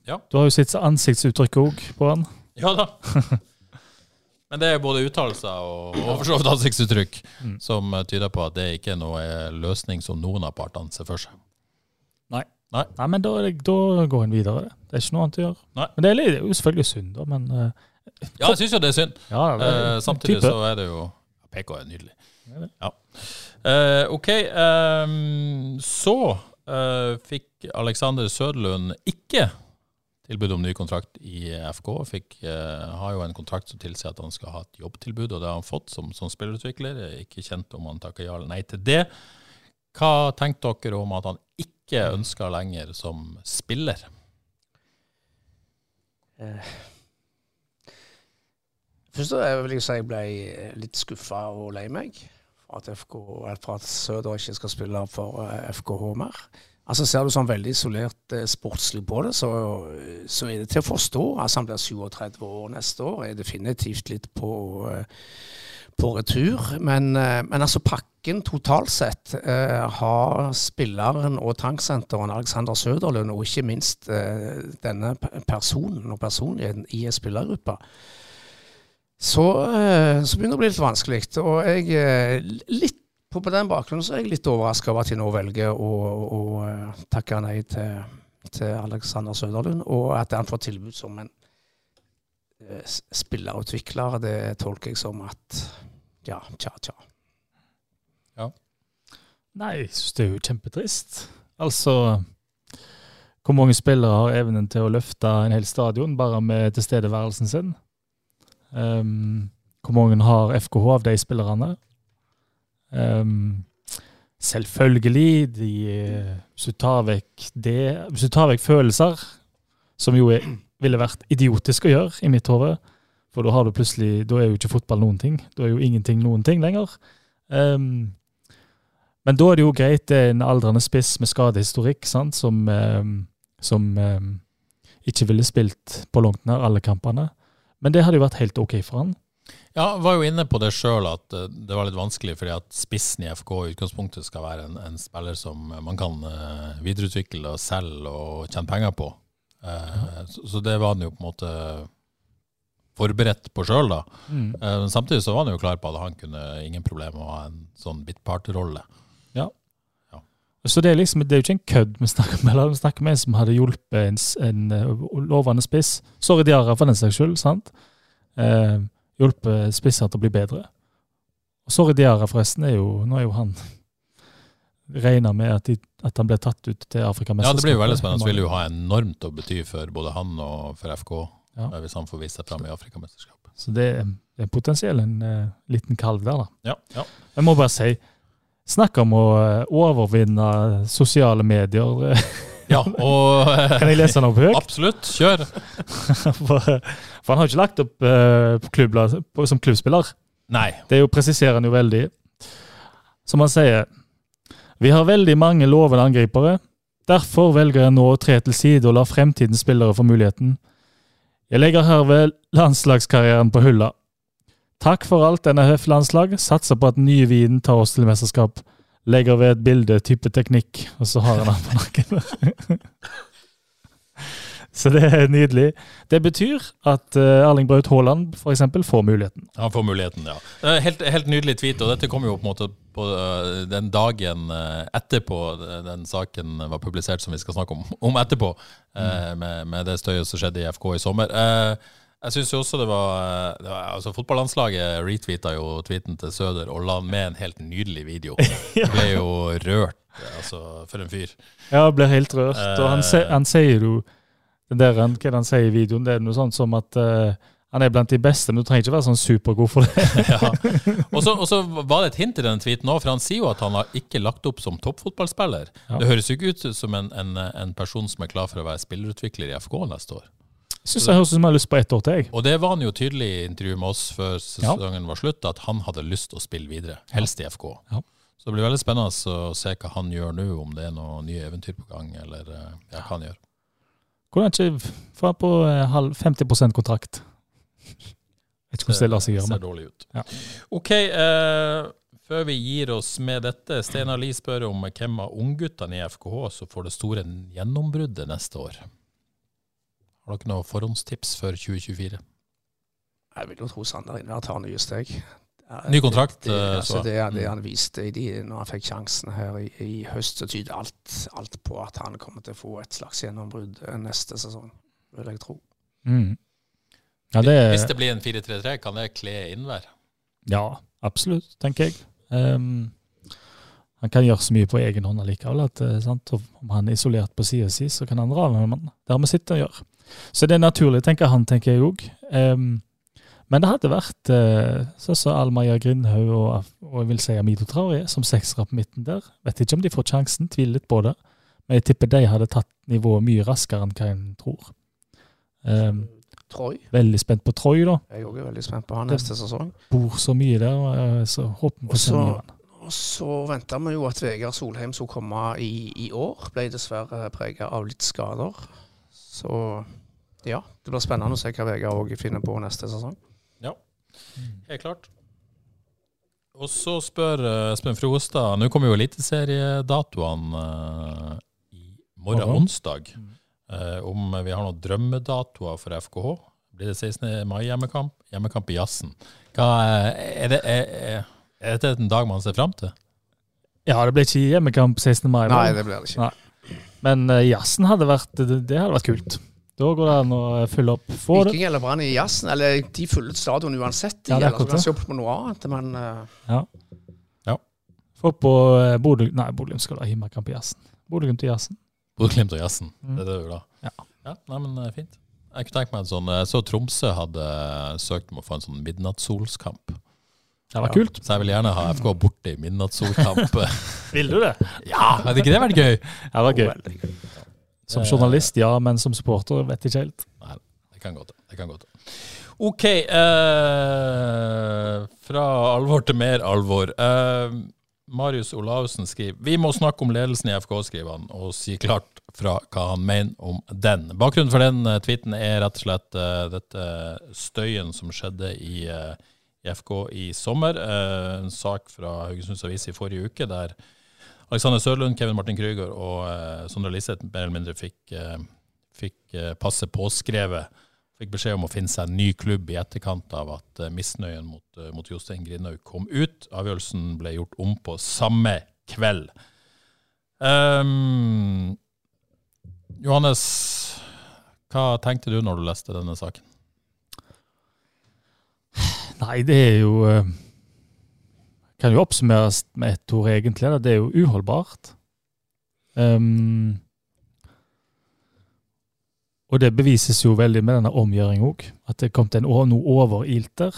Du har jo sett ansiktsuttrykk òg på han. Ja da. Men det er både uttalelser og, og for så vidt ansiktsuttrykk Mm. som tyder på at det ikke er noe eh, løsning som noen av partene ser for seg. Nei. Nei. Nei, men da, da går en videre. Det er ikke noe annet å gjøre. Nei. Men det er jo selvfølgelig synd, da, men uh, Ja, jeg syns jo det er synd. ja, det er uh, samtidig type. så er det jo PK er nydelig. Ja. Uh, OK, Um, så uh, fikk Alexander Søderlund ikke tilbud om ny kontrakt i FK. Fikk, uh, har jo en kontrakt som tilsier at han skal ha et jobbtilbud, og det har han fått som, som spillerutvikler. Jeg er Ikke kjent om han takker ja eller nei til det. Hva tenkte dere om at han ikke ønska lenger som spiller? Først da vil jeg si jeg ble litt skuffa og lei meg at, FK, at Søder ikke skal spille for eh, FKH mer. Altså Ser du sånn veldig isolert eh, sportslig på det, så, så er det til å forstå. Altså Han blir 37 år neste år, er definitivt litt på, eh, på retur. Men, eh, men altså pakken totalt sett eh, har spilleren og tanksenteren Alexander Søderlund, og ikke minst eh, denne personen og personligheten i en spillergruppe, så, eh, så begynner det å bli litt vanskelig. Og jeg eh, litt på, på den bakgrunnen så er jeg litt overraska over at de nå velger å, å, å takke nei til, til Alexander Søderlund, og at han får tilbud som en eh, spillerutvikler. Det tolker jeg som at ja, tja, tja. Nei, jeg syns det er jo kjempetrist. Altså Hvor mange spillere har evnen til å løfte en hel stadion bare med tilstedeværelsen sin? Um, hvor mange har FKH av de spillerne? Um, selvfølgelig, de, hvis du tar vekk det Hvis du tar vekk følelser, som jo er, ville vært idiotisk å gjøre i mitt hode, for da har du Da er jo ikke fotball noen ting. Da er jo ingenting noen ting lenger. Um, men da er det jo greit, det er en aldrende spiss med skadehistorikk, sant, som, um, som um, ikke ville spilt på langt nær alle kampene. Men det hadde jo vært helt OK for han. Ja, jeg var jo inne på det sjøl, at eh, det var litt vanskelig fordi at spissen i FK i utgangspunktet skal være en, en spiller som man kan eh, videreutvikle og selge og tjene penger på. Ja. så, så det var han jo på en måte forberedt på sjøl, da. Mm. Eh, samtidig så var han jo klar på at han kunne ingen problemer med å ha en sånn bitpart-rolle. Så det er liksom, det er jo ikke en kødd vi snakker med, eller vi snakker med en som hadde hjulpet en, en eh, lovende spiss. Sorry Diara, for den saks skyld, sant? Eh, hjulpet spisser til å bli bedre. Og Sorry Diara, forresten er jo, nå er jo han regna med at, de, at han ble tatt ut til Afrikamesterskapet. Ja, det blir jo veldig spennende. Det vil jo ha enormt å bety for både han og for FK, Ja. eh, hvis han får vist seg fram i Afrikamesterskapet. Så det det er potensielt en uh, liten kalv der, da. Ja, ja. Jeg må bare si, snakk om å eh, overvinne sosiale medier. ja og Kan jeg lese den opp høyt? Absolutt, kjør! for, for han har ikke lagt opp uh, på klubbla- som klubbspiller. Nei. Det jo, presiserer han jo veldig. Som han sier, vi har veldig mange lovende angripere. Derfor velger jeg nå å tre til side og la fremtidens spillere få muligheten. Jeg legger herved landslagskarrieren på hylla. Takk for alt, NRF-landslag. Satser på at nye viden tar oss til mesterskap. Legger ved et bilde, type teknikk, og så har han den på nakken. Så det er nydelig. Det betyr at uh, Erling Braut Haaland f.eks. får muligheten. Han får muligheten, ja. Helt, helt, nydelig tweet, og dette kommer jo på en måte på den dagen etterpå den saken var publisert som vi skal snakke om, om etterpå, mm. med, med, det støyet som skjedde i FK i sommer. Jeg syns også det var, det var altså Fotballandslaget retweeta jo tweeten til Søder og la med en helt nydelig video. ja. Ble jo rørt, altså, for en fyr. Ja, ble helt rørt. og han, se, han sier jo det der, hva han sier i videoen, det er noe sånt som at uh, han er blant de beste, men du trenger ikke være sånn supergod for det. ja. Og så var det et hint i den tweeten òg, for han sier jo at han har ikke lagt opp som toppfotballspiller. Ja. Det høres jo ikke ut som en, en, en, person som er klar for å være spillerutvikler i FK neste år. Jeg syns jeg høres ut som jeg har lyst på ett år til. jeg. Og det var han jo tydelig i intervjuet med oss før sesongen ja. var slutt, at han hadde lyst til å spille videre. Helst i FK. Ja. Så det blir veldig spennende å se hva han gjør nå, om det er noe nye eventyr på gang, eller eh, ja, hva han gjør. Kunne han ikke få på 50 eh, kontrakt? Vet ikke hvordan det lar seg gjøre. Ser dårlig ut. Ja. OK, eh, før vi gir oss med dette, Steinar Lie spør om hvem av ungguttene i FKH som får det store gjennombruddet neste år. Har dere noen forhåndstips før 2024? Jeg vil jo tro Sander Innvær tar nye steg. Ny kontrakt? Det, det, altså det, det, mm. han viste i de, når han fikk sjansen her i, i høst, så tyder alt, alt, på at han kommer til å få et slags gjennombrudd neste sesong, vil jeg tro. Mm. Ja, Hvis det blir en 4-3-3, kan det kle innvær? Ja, absolutt, tenker jeg. Um, han kan gjøre så mye på egen hånd allikevel. at eh, sant? Om han er isolert på sida si, så kan andre avhøre Det har vi sett og gjør. Så det er naturlig, tenker han, tenker jeg òg. Um, men det hadde vært eh, sånn som Almaya Grindhaug og, og, jeg vil si Amido Traoré som seksere på midten der. Vet ikke om de får sjansen, tviler litt på det. Men jeg tipper de hadde tatt nivået mye raskere enn hva en tror. Um, Troy. Veldig spent på Troy, da. Jeg er også veldig spent på han neste sesong. Bor så mye der, så håper vi på så Og så venta vi jo at Vegard Solheim skulle komme i, i år. Ble dessverre prega av litt skader. Så ja, det blir spennende å se hva Vegard òg finner på neste sesong. Ja, Helt klart. Og så spør uh, Espen Frostad Nå kommer jo eliteseriedatoene uh, i morgen, Aha. onsdag. Uh, om vi har noen drømmedatoer for FKH. Blir det 16. mai hjemmekamp? I Jazzen. Er, det, er, er, dette en dag man ser fram til? Ja, det blir ikke hjemmekamp 16. mai. Nei, det blir det ikke. Nei. Men uh, Jazzen hadde vært, det, hadde vært kult. Da går det an å fylle opp. Viking eller Brann i jazzen, eller de fyller stadion uansett. De, ja, det er eller så kan se på noe annet, men uh... Ja. ja. Få på Bodø Nei, Bodø skal ha hjemmekamp i jazzen. Bodø-Glimt i jazzen. Bodø-Glimt og jazzen, mm. det er det du vil ha? Ja. ja. Nei, men fint. Jeg kunne tenkt meg en sånn Jeg så Tromsø hadde søkt om å få en sånn midnattssolskamp. Det var kult. Så jeg vil gjerne ha FK borte i midnattssolkamp. vil du det? Ja, hadde ikke det vært gøy? Ja, det var gøy. Som journalist, ja, men som supporter vet jeg ikke helt. Nei, det kan gå til. det kan gå til. OK. Eh, fra alvor til mer alvor. Eh, Marius Olavsen skriver Vi må snakke om ledelsen i FK, skriver han, og si klart fra hva han mener om den. Bakgrunnen for den uh, tweeten er rett og slett uh, dette støyen som skjedde i, uh, FK i sommer. en sak fra Haugesunds Avis i forrige uke der Alexander Sørlund, Kevin Martin Krüger og uh, Sondre Liseth mer eller mindre fikk, uh, fikk passet påskrevet. Fikk beskjed om å finne seg en ny klubb i etterkant av at misnøyen mot, mot Jostein Grindhaug kom ut. Avgjørelsen ble gjort om på samme kveld. Um, Johannes, hva tenkte du når du leste denne saken? Nei, det er jo kan jo oppsummeres med ett ord, egentlig. Det er jo uholdbart. Um, og det bevises jo veldig med denne omgjøringen òg. At det kom til en, noe overilter.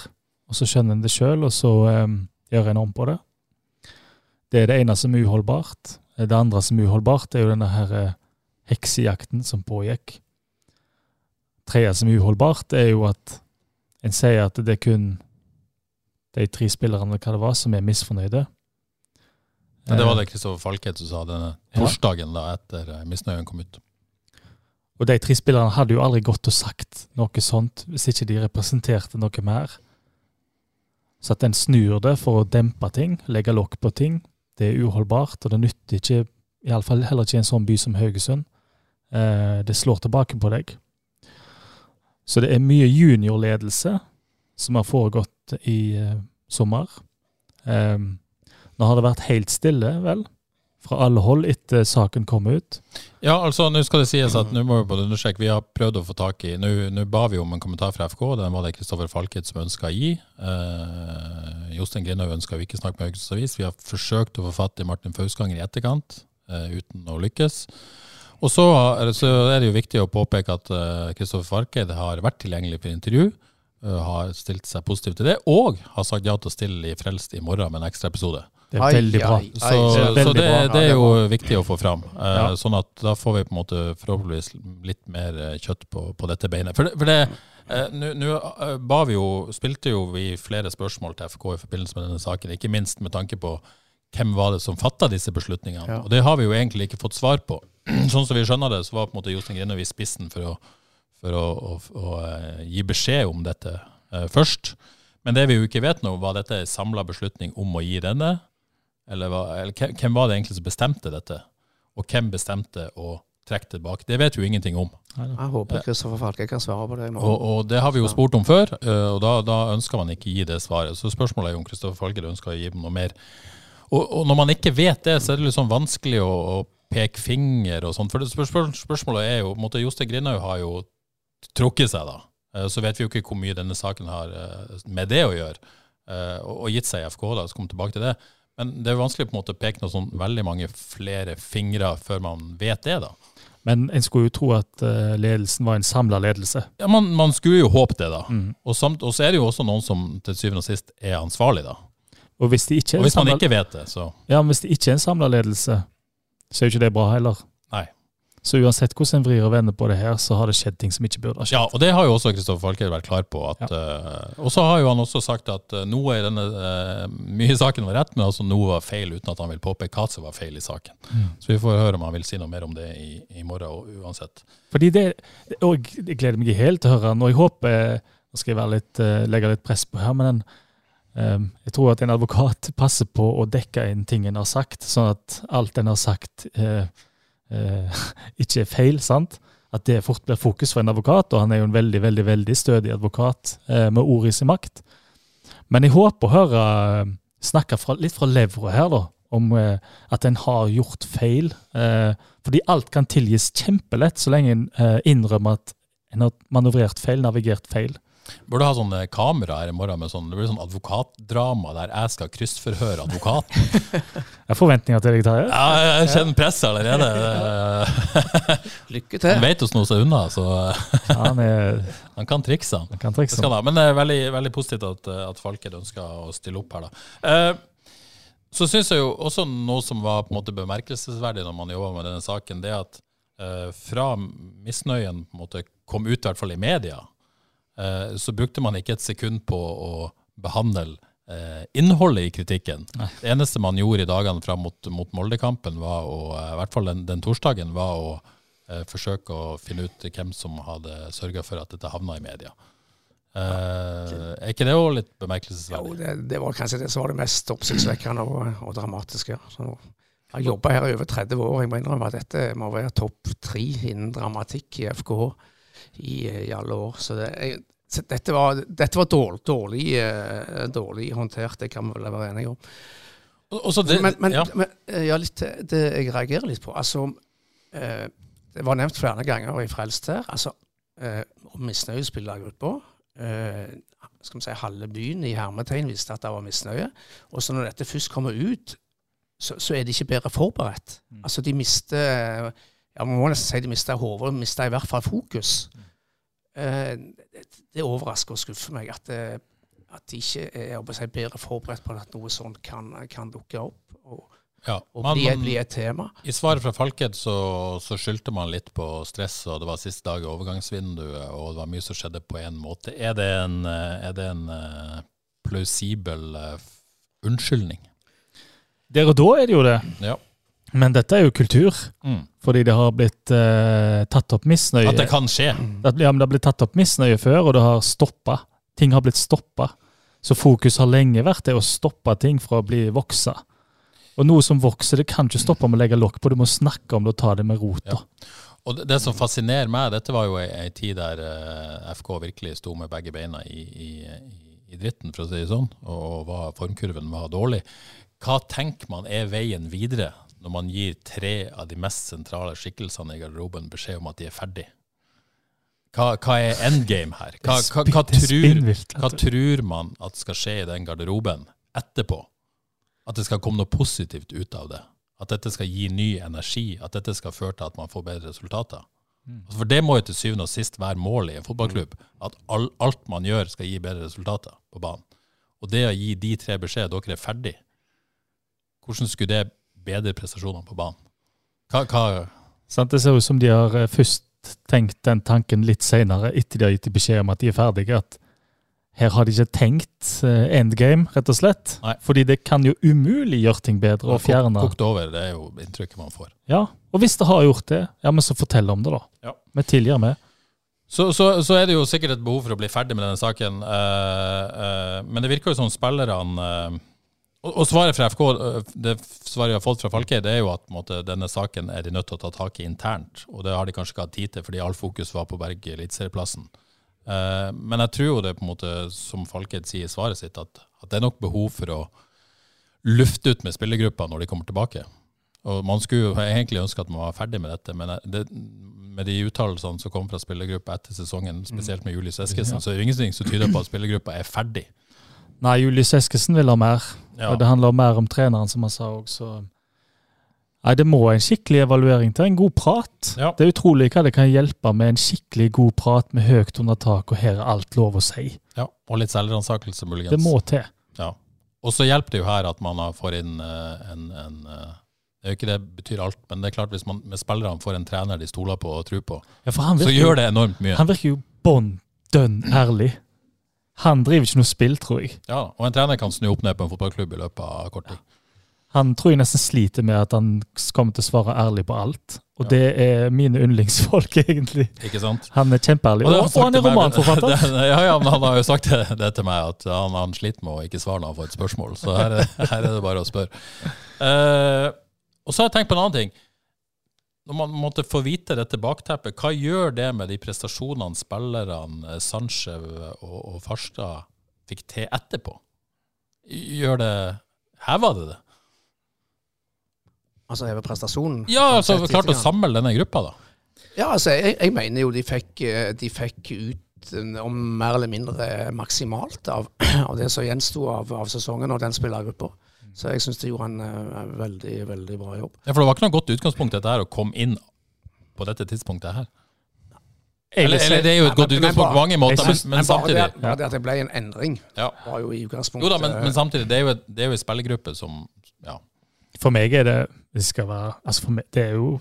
Og så skjønner en det sjøl, og så um, gjør en om på det. Det er det ene som er uholdbart. Det andre som er uholdbart, er jo denne her uh, heksejakten som pågikk. Tredje som er uholdbart, er jo at en sier at det er kun de tre spillerne hva det var, som er misfornøyde. Ja, det var det Kristoffer Falkhet som sa denne torsdagen da etter eh, misnøyen kom ut. Og de tre spillerne hadde jo aldri gått og sagt noe sånt hvis ikke de representerte noe mer. Så at en snur det for å dempe ting, legge lokk på ting, det er uholdbart. Og det nytter ikke, iallfall heller ikke i en sånn by som Haugesund. Eh, det slår tilbake på deg. Så det er mye juniorledelse som har foregått i eh, sommer. Um, nå har det vært helt stille, vel, fra alle hold etter saken kom ut. Ja, altså, nå skal det sies at nå må vi både understreke, vi har prøvd å få tak i Nå ba vi om en kommentar fra FK, den var det Kristoffer Falket som ønska å gi. Eh, Jostein Grindhaug ønska vi ikke snakke med Haugesunds Avis. Vi har forsøkt å få fatt i Martin Fauskanger i etterkant, eh, uten å lykkes. Og så, så er det jo viktig å påpeke at Kristoffer Kristoffer Falkeid har vært tilgjengelig for intervju. Eh, har stilt seg positiv til det, og har sagt ja til å stille i Frelst i morgen med en ekstra episode. Det er veldig bra. Så, så det, det er jo viktig å få fram. Eh, Ja. Sånn at da får vi på en måte forhåpentligvis litt mer eh, kjøtt på, på dette beinet. For for det eh, Nå eh, ba vi jo, spilte jo vi flere spørsmål til FK i forbindelse med denne saken, ikke minst med tanke på hvem var det som fatta disse beslutningene. Ja. Og det har vi jo egentlig ikke fått svar på. Sånn som vi skjønner det, så var på en måte Jostein Grindhaug i spissen for å, for å, å, å eh, gi beskjed om dette eh, først. Men det vi jo ikke vet nå, var dette en samla beslutning om å gi denne? Eller, hva, eller hvem- var det egentlig som bestemte dette? Og hvem bestemte å trekke tilbake? Det vet vi jo ingenting om. Jeg håper Kristoffer Falke kan svare på det Og, og det har vi jo spurt om før, eh, og da, da ønsker man ikke gi det svaret. Så spørsmålet er jo om Kristoffer Falke ønsker å gi noe mer. Og, og når man ikke vet det, så er det sånn vanskelig å, å peke finger og sånn. For spør, spør, spørsmålet er jo på en måte, Jostein Grindhaug har jo trukket seg, da. Eh, Så vet vi jo ikke hvor mye denne saken har eh, med det å gjøre, eh, og gitt seg i FK. da, så kom tilbake til det. Men det er vanskelig på en måte å peke noe sånn veldig mange flere fingre før man vet det. da. Men en skulle jo tro at ledelsen var en samla ledelse. Ja, man, man skulle jo håpe det, da. Mm. Og, samt, og så er det jo også noen som til syvende og sist er ansvarlig, da. Og hvis, de ikke er Og hvis man samlet- ikke vet det, så Ja, men hvis det ikke er en samla ledelse, så er jo ikke det bra heller. Så uansett hvordan en vrir og vender på det her, så har det skjedd ting som ikke burde ha skjedd. Ja, og det har jo også Kristoffer Falker vært klar på. At, eh, og så har jo han også sagt at uh, noe i denne uh, Mye i saken var rett, men altså noe var feil, uten at han vil påpeke hva som var feil i saken. Mm. Så vi får høre om han vil si noe mer om det i, i morgen, og uansett. Fordi det, og jeg gleder meg helt til å høre han, og jeg håper Nå skal jeg være litt, eh, legge litt press på her, men den, Um, jeg tror at en advokat passer på å dekke inn ting en har sagt, sånn at alt en har sagt eh, eh, ikke er feil, sant? At det fort blir fokus for en advokat, og han er jo en veldig, veldig, veldig stødig advokat eh, med ord i sin makt. Men jeg håper å høre eh, snakke fra, litt fra levra her, da, om eh, at en har gjort feil. Eh, fordi alt kan tilgis kjempelett, så lenge en innrømmer at en har manøvrert feil, navigert feil. Burde ha sånne kamera her i morgen med sånn, det blir sånn advokatdrama der jeg skal kryssforhøre advokaten. Jeg har forventninger til deg, Terje. Ja, jeg kjenner presset allerede. Lykke til. Han vet å sno seg unna, så han, han kan trikse. Han. kan trikse Det skal. Men det er veldig, veldig positivt at, at Falked ønsker å stille opp her. da. Eh, så syns jeg jo også noe som var på en måte bemerkelsesverdig når man jobber med denne saken, det at eh, fra misnøyen på en måte kom ut, i hvert fall i media, eh, så brukte man ikke et sekund på å behandle eh, innholdet i kritikken. Nei. Det eneste man gjorde i dagene fram mot, mot Molde-kampen, var å, eh, i hvert fall den, den torsdagen, var å eh, forsøke å finne ut hvem som hadde sørga for at dette havna i media. Eh, er ikke det òg litt bemerkelsesverdig? Jo, det, det var kanskje det som var det mest oppsiktsvekkende og, og dramatiske. Så jeg har jobba her i over 30 år. Jeg må innrømme at dette må være topp tre innen dramatikk i FKH i, i alle år. Så, det, jeg, så dette var, dette var dårlig, dårlig, eh, dårlig håndtert, det kan vi vel være enige om. Det- men men, ja. men eh, ja, litt, det jeg reagerer litt på altså, eh, Det var nevnt flere ganger i Frelst her. altså, eh, misnøye spiller på. Eh, skal vi si Halve byen i hermetegn visste at det var misnøye. Og så når dette først kommer ut, så, så er de ikke bedre forberedt. Altså De mister ja, Man må nesten si de mister hodet, mister i hvert fall fokus. Eh, det, overrasker og skuffer meg at, at de ikke er å si, bedre forberedt på at noe sånt kan, kan dukke opp. Og, Ja, og man- bli, bli et tema. I svaret fra Falked så, så skyldte man litt på stress, og det var siste dag i overgangsvinduet, og det var mye som skjedde på én måte. Er det en, eh, er det en eh, plausibel eh, unnskyldning? Der og da er det jo det. Ja. Men dette er jo kultur. Mm. Fordi det har blitt eh, tatt opp misnøye. At det kan skje. Det, ja, men det har blitt tatt opp misnøye før, og det har stoppa. Ting har blitt stoppa. Så fokus har lenge vært det å stoppe ting fra å bli voksa. Og noe som vokser, det kan ikke stoppe med å legge lokk på. Du må snakke om det og ta det med rota. Og det, det som fascinerer meg, dette var jo ei, ei tid der uh, FK virkelig sto med begge beina i, i, i, i dritten, for å si det sånn, og var, formkurven var dårlig. Hva tenker man er veien videre når man gir tre av de mest sentrale skikkelsene i garderoben beskjed om at de er ferdig? Hva, hva er endgame her? Hva, hva, hva, tror, hva tror man at skal skje i den garderoben etterpå? At det skal komme noe positivt ut av det? At dette skal gi ny energi? At dette skal føre til at man får bedre resultater? Altså, For det må jo til syvende og sist være målet i en fotballklubb. At all, alt man gjør skal gi bedre resultater på banen. Og det å gi de tre beskjed, dere er ferdig, hvordan skulle det bedre prestasjoner på banen? Hva, hva? Det ser ut som de har eh, først tenkt den tanken litt senere, etter de har gitt beskjed om at de er ferdige. At her har de ikke tenkt eh, endgame, rett og slett. Nei. Fordi det kan jo umulig gjøre ting bedre og fjerne Kokt over, det er jo inntrykket man får. Ja, og hvis det har gjort det, ja, men så fortell om det, da. Ja. Vi tilgir med. Så, så, så er det jo sikkert et behov for å bli ferdig med denne saken. Uh, uh, men det virker jo som spillerne eh, og, svaret fra FK, eh, det svaret vi har fått fra Falkei, det er jo at måte, denne saken er de nødt til å ta tak i internt. Og det har de kanskje ikke hatt tid til, fordi all fokus var på å berge eliteserieplassen. Eh, men jeg tror jo det, på en måte, som Falkeid sier i svaret sitt, at, at det er nok behov for å lufte ut med spillergruppa når de kommer tilbake. Og Man skulle jo egentlig ønske at man var ferdig med dette, men det, med de uttalelsene som kom fra spillergruppa etter sesongen, spesielt med Julius Eskesen, så er det ingenting som tyder på at spillergruppa er ferdig. Nei, Julius Eskesen vil ha mer. Ja. Og det handler mer om treneren, som han sa òg, så Nei, det må en skikkelig evaluering til. En god prat. Ja. Det er utrolig hva det kan hjelpe med en skikkelig god prat med høyt under tak, og her er alt lov å si. Ja, og litt selvransakelse, muligens. Det må til. Ja. Og så hjelper det jo her at man får inn eh, en, en eh, Det er jo ikke det betyr alt, men det er klart hvis man med spillerne får en trener de stoler på og tror på, Ja, så virker jo- gjør det enormt mye. Han virker jo bånn dønn ærlig. Han driver ikke noe spill, tror jeg. Ja, og en trener kan snu opp ned på en fotballklubb i løpet av kort tid. Han tror jeg nesten sliter med at han kommer til å svare ærlig på alt. Og det er mine yndlingsfolk, egentlig. Ikke sant? Han er kjempeærlig. det Og, og han er romanforfatter. Det- ja, ja, men han har jo sagt det, det til meg, at han, han sliter med å ikke svare når han får et spørsmål. Så her, er- her er det bare å spørre. Uh, og så har jeg tenkt på en annen ting. Når man måtte få vite dette bakteppet, hva gjør det med de prestasjonene spillerne eh, Sanchev og, og Farstad fikk til etterpå? Gjør det Heva det det? Altså heve prestasjonen. Ja, altså klart å samle denne gruppa, da. Ja, altså, jeg, jeg mener jo de fikk, eh, de fikk ut eh, om mer eller mindre maksimalt av, av det som gjensto av, av sesongen og den spillergruppa. Så jeg syns de gjorde en eh, veldig, veldig bra jobb. Ja, For det var ikke noe godt utgangspunkt dette her, å komme inn på dette tidspunktet her. Eller, eller det er jo et Nei, godt men- men utgangspunkt på bare- mange måter, men, men bare samtidig det, bare det at det ble en endring, ja. var jo i utgangspunktet Jo da, men, men samtidig, det er jo, et, det er jo en spillergruppe som ja. For meg er det det skal være, altså for meg, det er jo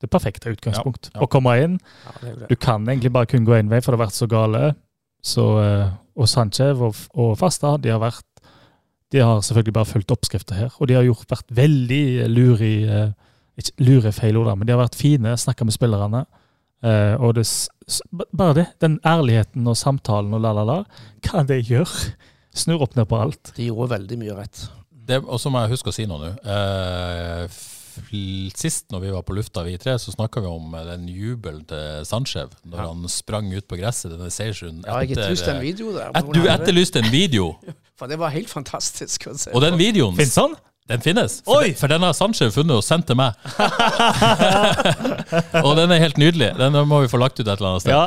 det perfekte utgangspunkt. Ja, ja. Å komme inn. ja, det er jo det. Du kan egentlig bare kun gå én vei, for det har vært så gale. Så, eh, og Sanchez og, og Fasta de har vært de har selvfølgelig bare fulgt oppskrifter her. Og de har gjort, vært veldig lure i eh, Ikke lure feil ord, men de har vært fine, snakka med spillerne. Eh, og det, bare det. Den ærligheten og samtalen og la-la-la. Hva det gjør. Snur opp ned på alt. De gjorde veldig mye rett. Det, og så må jeg huske å si noe nå. Eh, sist når vi var på lufta, vi tre, så snakka vi om eh, den jubelen til Sanchev når han sprang ut på gresset denne seiersrunden. Ja, jeg etter, etterlyste en eh, video der. Et, du etterlyste en video, For det var helt fantastisk å se. og den videoen Fins han? den finnes. For, Oi! den- for den har Sanchev funnet og sendt til meg. og den er helt nydelig. Den må vi få lagt ut et eller annet sted. Ja.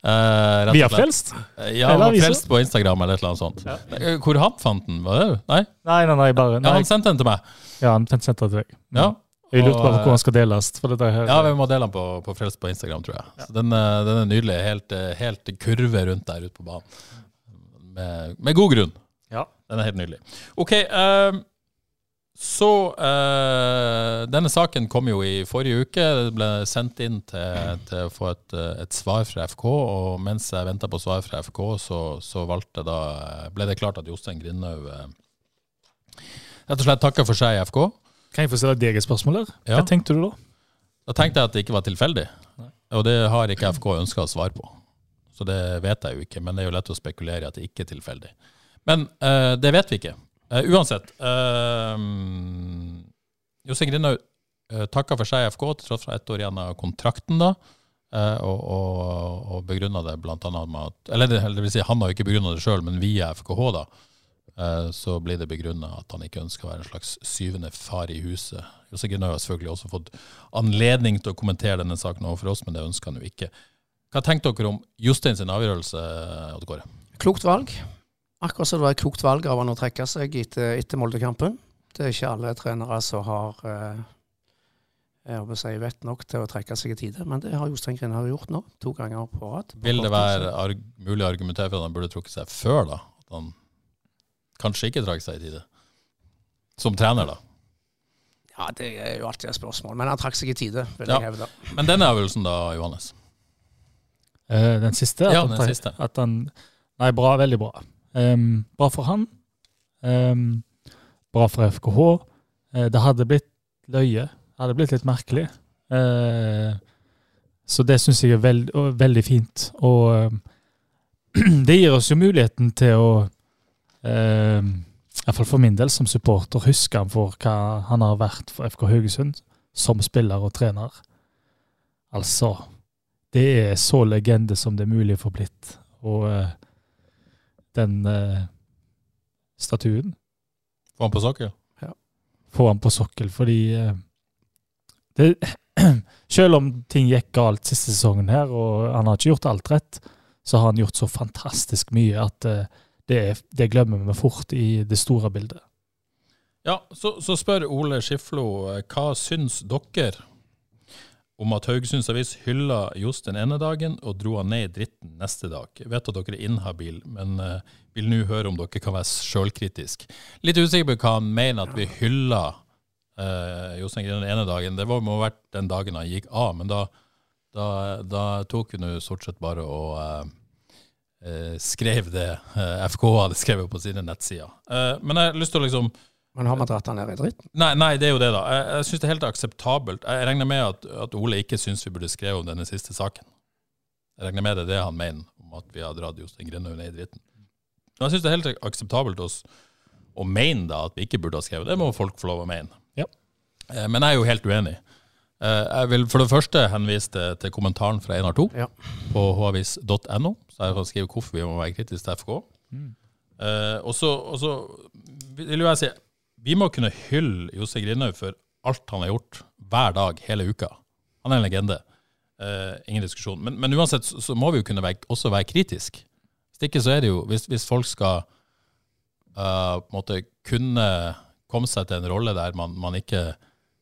Uh, Via Vi har frelst? Ja, Eller frelst på Instagram eller et eller annet sånt. Ja. Hvor han fant den? Var det du? Nei? Nei, nei, nei, bare Ja, han sendte den til meg. Ja, han sendte den til deg. Ja. Jeg lurte på hvor han skal deles. For dette her, Ja, vi må dele den på, på Frelst på Instagram, tror jeg. Så den, eh, den er nydelig. Helt, eh, helt kurve rundt der ute på banen. Med, med god grunn. Ja. Den er helt nydelig. OK. ehm, så uh, Denne saken kom jo i forrige uke. Det ble sendt inn til, til å få et, eh, et svar fra FK. Og mens jeg venta på svar fra FK, så, så valgte da, ble det klart at Jostein Grindhaug uh, rett og slett takka for seg i FK. Kan jeg få stille deg et spørsmål her? Ja. Hva tenkte du da? Da tenkte jeg at det ikke var tilfeldig. Og det har ikke FK ønska å svare på. Så det vet jeg jo ikke, men det er jo lett å spekulere i at det ikke er tilfeldig. Men uh, det vet vi ikke. Uh, uansett. Uh, Jostein Grindhaug uh, takka for seg i FK til tross for ett år igjen av kontrakten. da, uh, og, og, og begrunna det annet med at Eller det, det vil si, han har jo ikke begrunna det sjøl, men via FKH, da, så blir det begrunna at han ikke ønsker å være en slags syvende far i huset. Josse Gunnar har selvfølgelig også fått anledning til å kommentere denne saken overfor oss, men det ønsker han jo ikke. Hva tenkte dere om Jostein sin avgjørelse, Odd Kåre? Klokt valg. Akkurat som det var et klokt valg av han å trekke seg etter, etter Molde-kampen. Det er ikke alle trenere som har eh, jeg si, vett nok til å trekke seg i tide, men det har Jostein Grindhaug gjort nå, to ganger på rad. Vil det være arg mulig å argumentere for at han burde trukket seg før, da? At han kanskje ikke trakk seg i tide? Som trener, da? Ja, det er jo alltid et spørsmål, men han trakk seg i tide, vil Ja. jeg hevde. Men den øvelsen da, Johannes? Eh, den siste? Ja, at den han, siste. At han, nei, bra. Veldig bra. Um, bra for han. Um, bra for FKH. Uh, det hadde blitt løye. Det hadde blitt litt merkelig. Uh, så det syns jeg er veld, veldig fint. Og uh, det gir oss jo muligheten til å um, Iallfall for min del, som supporter, husker han for hva han har vært for FK Haugesund som spiller og trener. Altså Det er så legende som det er mulig å få blitt. Og eh, den eh, statuen Få han på sokkel? Få han på sokkel, fordi eh, det, Selv om ting gikk galt siste sesongen her, og han har ikke gjort alt rett, så har han gjort så fantastisk mye at eh, det, det glemmer vi fort i det store bildet. Ja, så, så spør Ole Skiflo eh, hva syns dere om at Haugesunds Avis hylla Johs den ene dagen og dro han ned i dritten neste dag. Jeg vet at dere er inhabile, men eh, vil nå høre om dere kan være sjølkritisk. Litt usikker på hva han mener at vi hylla uh, Jostein den ene dagen. Det må ha vært den dagen han gikk av, men da, da, da tok vi nå stort sett bare eh, eh, skrev det eh, FK hadde skrevet på sine nettsider. Eh, men jeg har lyst til å liksom Men har man dratt han ned i dritten? Nei, nei, det er jo det, da. Jeg, jeg syns det er helt akseptabelt. Jeg regner med at, at Ole ikke syns vi burde skrevet om denne siste saken. Jeg regner med det er det han mener, om at vi har dratt Jostein Grindhaug ned i dritten. Men jeg syns det er helt akseptabelt å, s- å mene da at vi ikke burde ha skrevet. Det må folk få lov å mene. Ja. Eh, Men jeg er jo helt uenig. Eh, Jeg vil for det første henvise til, til kommentaren fra Einar 2 Ja. på havis.no, så jeg kan skrive hvorfor vi må være kritiske til FK. Mm. Eh, og så vil jo jeg si vi må kunne hylle Josse Grindhaug for alt han har gjort hver dag hele uka. Han er en legende. Eh, ingen diskusjon. Men, men uansett så, så må vi jo kunne være, også være kritisk. Hvis ikke så er det jo Hvis, hvis folk skal uh, måtte kunne komme seg til en rolle der man, man ikke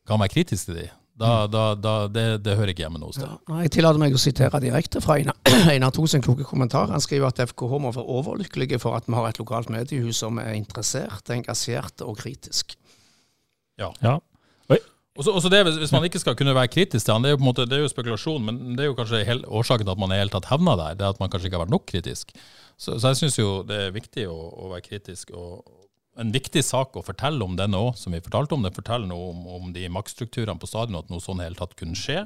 kan være kritisk til dem, da, da, da, det, det hører ikke hjemme noe sted. Ja, Jeg tillater meg å sitere direkte fra Einar Einar To sin kloke kommentar. Han skriver at FKH må være overlykkelige for at vi har et lokalt mediehus som er interessert, engasjert og kritisk. Ja. Ja. Og så, det, hvis, hvis man ikke skal kunne være kritisk til han, det er jo på en måte, det er jo spekulasjon, men det er jo kanskje hel, årsaken til at man er helt tatt havna der, det er at man kanskje ikke har vært nok kritisk. Så, så jeg syns jo det er viktig å, å være kritisk. og En viktig sak å fortelle om denne òg, som vi fortalte om. Det forteller noe om, om de maktstrukturene på stadion, at noe sånn i hele tatt kunne skje.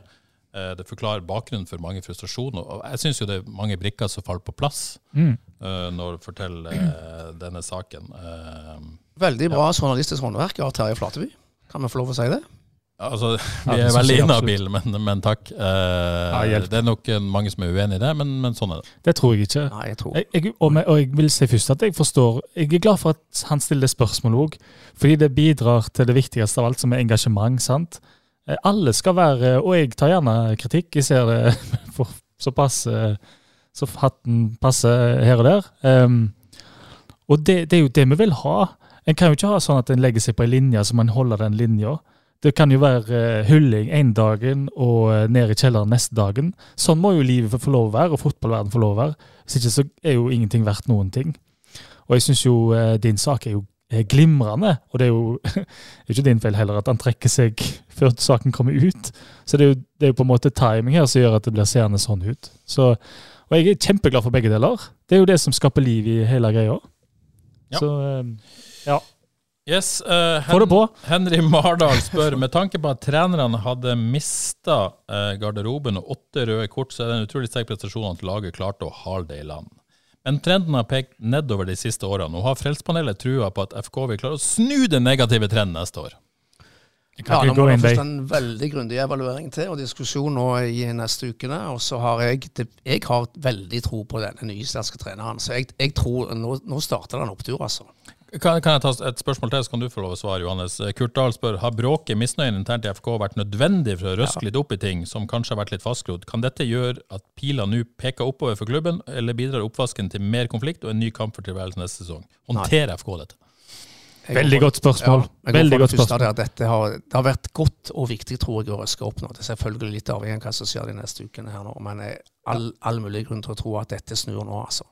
Eh, Det forklarer bakgrunnen for mange frustrasjoner. og Jeg syns jo det er mange brikker som faller på plass Mm. eh, når du forteller eh, denne saken. Eh, Veldig bra journalistisk håndverk av Terje Flateby. Kan vi få lov å si det? Altså, vi er veldig inhabile, men, men takk. Eh, det er nok eh, mange som er uenig i det, men, men sånn er det. Det tror jeg ikke. Nei, jeg tror Jeg, jeg, og, med, og jeg vil si først at jeg forstår Jeg er glad for at han stiller det spørsmålet òg, fordi det bidrar til det viktigste av alt, som er engasjement. sant? Eh, Alle skal være Og jeg tar gjerne kritikk. Jeg ser det for, så passer Så hatten passer her og der. Um, og det, det er jo det vi vil ha. En kan jo ikke ha sånn at en legger seg på en linje så man holder den linja. Det kan jo være hulling hylling en dagen og eh, ned i kjelleren neste dagen. Sånn må jo livet få lov å være, og fotballverden få lov å være. Hvis ikke så er jo ingenting verdt noen ting. Og jeg syns jo eh, din sak er jo glimrende, og det er jo ikke din feil heller at han trekker seg før saken kommer ut. Så det er jo, det er jo på en måte timing her som gjør at det blir seende sånn ut. Så, og jeg er kjempeglad for begge deler. Det er jo det som skaper liv i hele greia. Ja. Så eh, ja. Yes, eh, Få det på. Henry Mardal spør med tanke på at trenerne hadde mista garderoben og åtte røde kort, så er det en utrolig sterk prestasjon at laget klarte å hale det i land. Men trenden har pekt nedover de siste årene. og har Frelsespanelet trua på at FK vil klare å snu den negative trenden neste år. Ja, kan nå må gå det først en veldig grundig evaluering til og diskusjon nå i neste ukene. Og så har jeg jeg har veldig tro på denne nye sterke treneren. Så jeg, jeg tror nå, nå starter det en opptur, altså. Kan, kan jeg ta et spørsmål til, så kan du få lov å svare, Johannes. Kurt Dahl spør har bråket, misnøyen internt i FK vært nødvendig for å røske litt opp i ting som kanskje har vært litt fastgrodd. Kan dette gjøre at pila nå peker oppover for klubben, eller bidrar oppvasken til mer konflikt og en ny kamp for tilværelsen neste sesong? Håndterer FK dette? Veldig godt spørsmål. Ja, Veldig godt spørsmål. der Dette har, det har vært godt og viktig tror jeg, å røske opp nå. Det er selvfølgelig litt avhengig av hva som skjer de neste ukene her nå, men eh, all, all mulig grunn til å tro at dette snur nå, altså.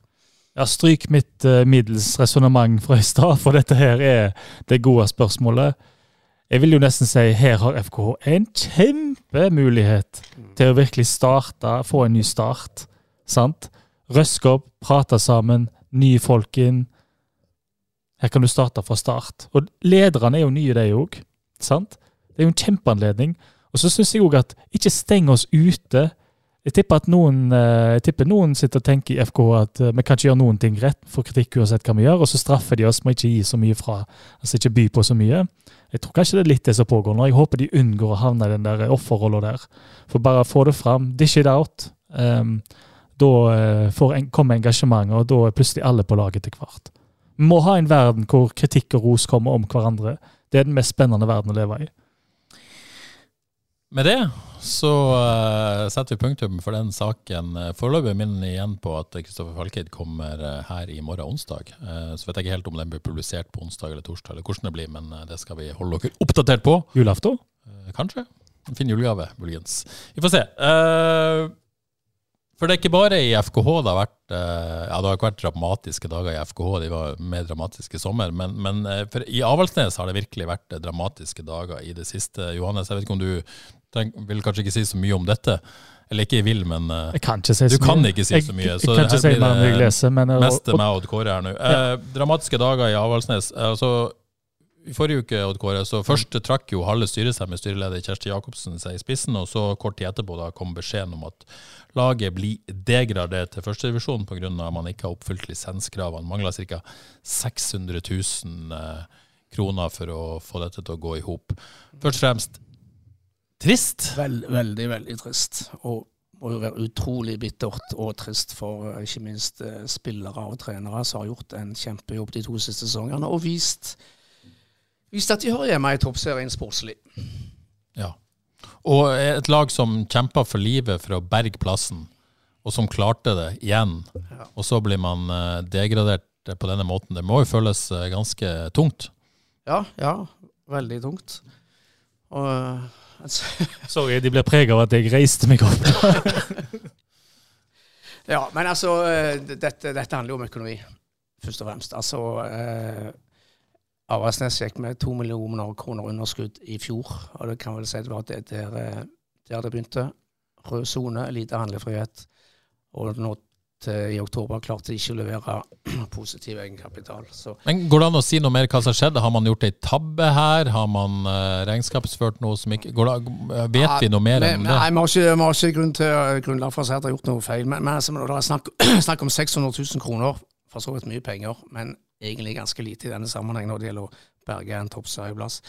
Ja, Stryk mitt uh, middels resonnement fra i stad, for dette her er det gode spørsmålet. Jeg vil jo nesten si her har FKH en kjempemulighet til å virkelig starte, få en ny start. Sant? Røske opp, prate sammen, nye folk inn. Her kan du starte fra start. Og lederne er jo nye, de òg. Sant? Det er jo en kjempeanledning. Og så syns jeg òg at ikke steng oss ute. Jeg tipper at noen, eh, jeg tipper noen sitter og tenker i FK at eh, vi kan ikke gjøre noen ting rett, får kritikk uansett hva vi gjør, og så straffer de oss med ikke gi så mye fra. Altså ikke by på så mye. Jeg tror kanskje det er litt det som pågår nå. Jeg håper de unngår å havne i den der offerrolla der. For bare få det fram, dish it out. Um, da eh, en, kommer engasjementet, og da er plutselig alle på laget til hvert. Vi må ha en verden hvor kritikk og ros kommer om hverandre. Det er den mest spennende verden å leve i. Med det så uh, setter vi punktum for den saken. Eh, Foreløpig minner jeg igjen på at Kristoffer Falkeid kommer eh, her i morgen onsdag. Uh, Så vet jeg ikke helt om den blir publisert på onsdag eller torsdag, eller hvordan det blir, men det skal vi holde dere oppdatert på. Julaften? Uh, Kanskje. En fin julegave, muligens. Vi får se. For det er ikke bare i FKH det har vært Ja, det har ikke vært dramatiske dager i FKH, de var mer dramatiske i sommer. Men, men for i Avaldsnes har det virkelig vært dramatiske dager i det siste. Johannes, jeg vet ikke om du treng, vil kanskje ikke si så mye om dette. Eller ikke vil, men eh, Jeg kan ikke si du så mye. kan ikke si så mye. jeg så kan ikke si mer enn jeg leser, men- Mest til meg og Odd Kåre her nå. Eh, dramatiske dager i Avaldsnes. Eh, Altså, i forrige uke Odd Kåre, så først trakk jo halve styret seg med styreleder Kjersti Jacobsen seg i spissen, og så kort tid etterpå da kom beskjeden om at laget blir degradert til førstedivisjon pga. at man ikke har oppfylt lisenskravene. Mangler ca. 600 000 eh, kroner for å få dette til å gå i hop. Først og fremst trist. Vel, veldig, veldig trist. Og må jo være utrolig bittert og trist for eh, ikke minst eh, spillere og trenere som har gjort en kjempejobb de to siste sesongene, og vist, vist at de hører hjemme i toppserien sportslig. Ja. Og et lag som kjempa for livet for å berge plassen, og som klarte det igjen. Og så blir man eh, degradert på denne måten. Det må jo føles ganske tungt. Ja, ja. Veldig tungt. Og altså, Sorry, de blir preget av at jeg reiste meg opp. Ja, men altså, eh, dette, dette handler jo om økonomi, først og fremst. Altså, eh, Avaldsnes gikk med to millioner kroner underskudd i fjor, og det kan vel si det var det der, eh, der det begynte. Rød sone, lite handlefrihet, og nå i oktober klarte ikke å levere positiv egenkapital. Så Men Går det an å si noe mer hva som skjedde? Har man gjort ei tabbe her? Har man eh, regnskapsført noe som ikke går det, Vet vi noe mer enn det? Nei, vi har ikke, vi har ikke grunn til, grunnlag for å si at det er gjort noe feil. Men, men altså, det er snakk, snakk om 600 000 kroner, for så vidt mye penger, men egentlig ganske lite i denne sammenheng når det gjelder å berge en toppserieplass,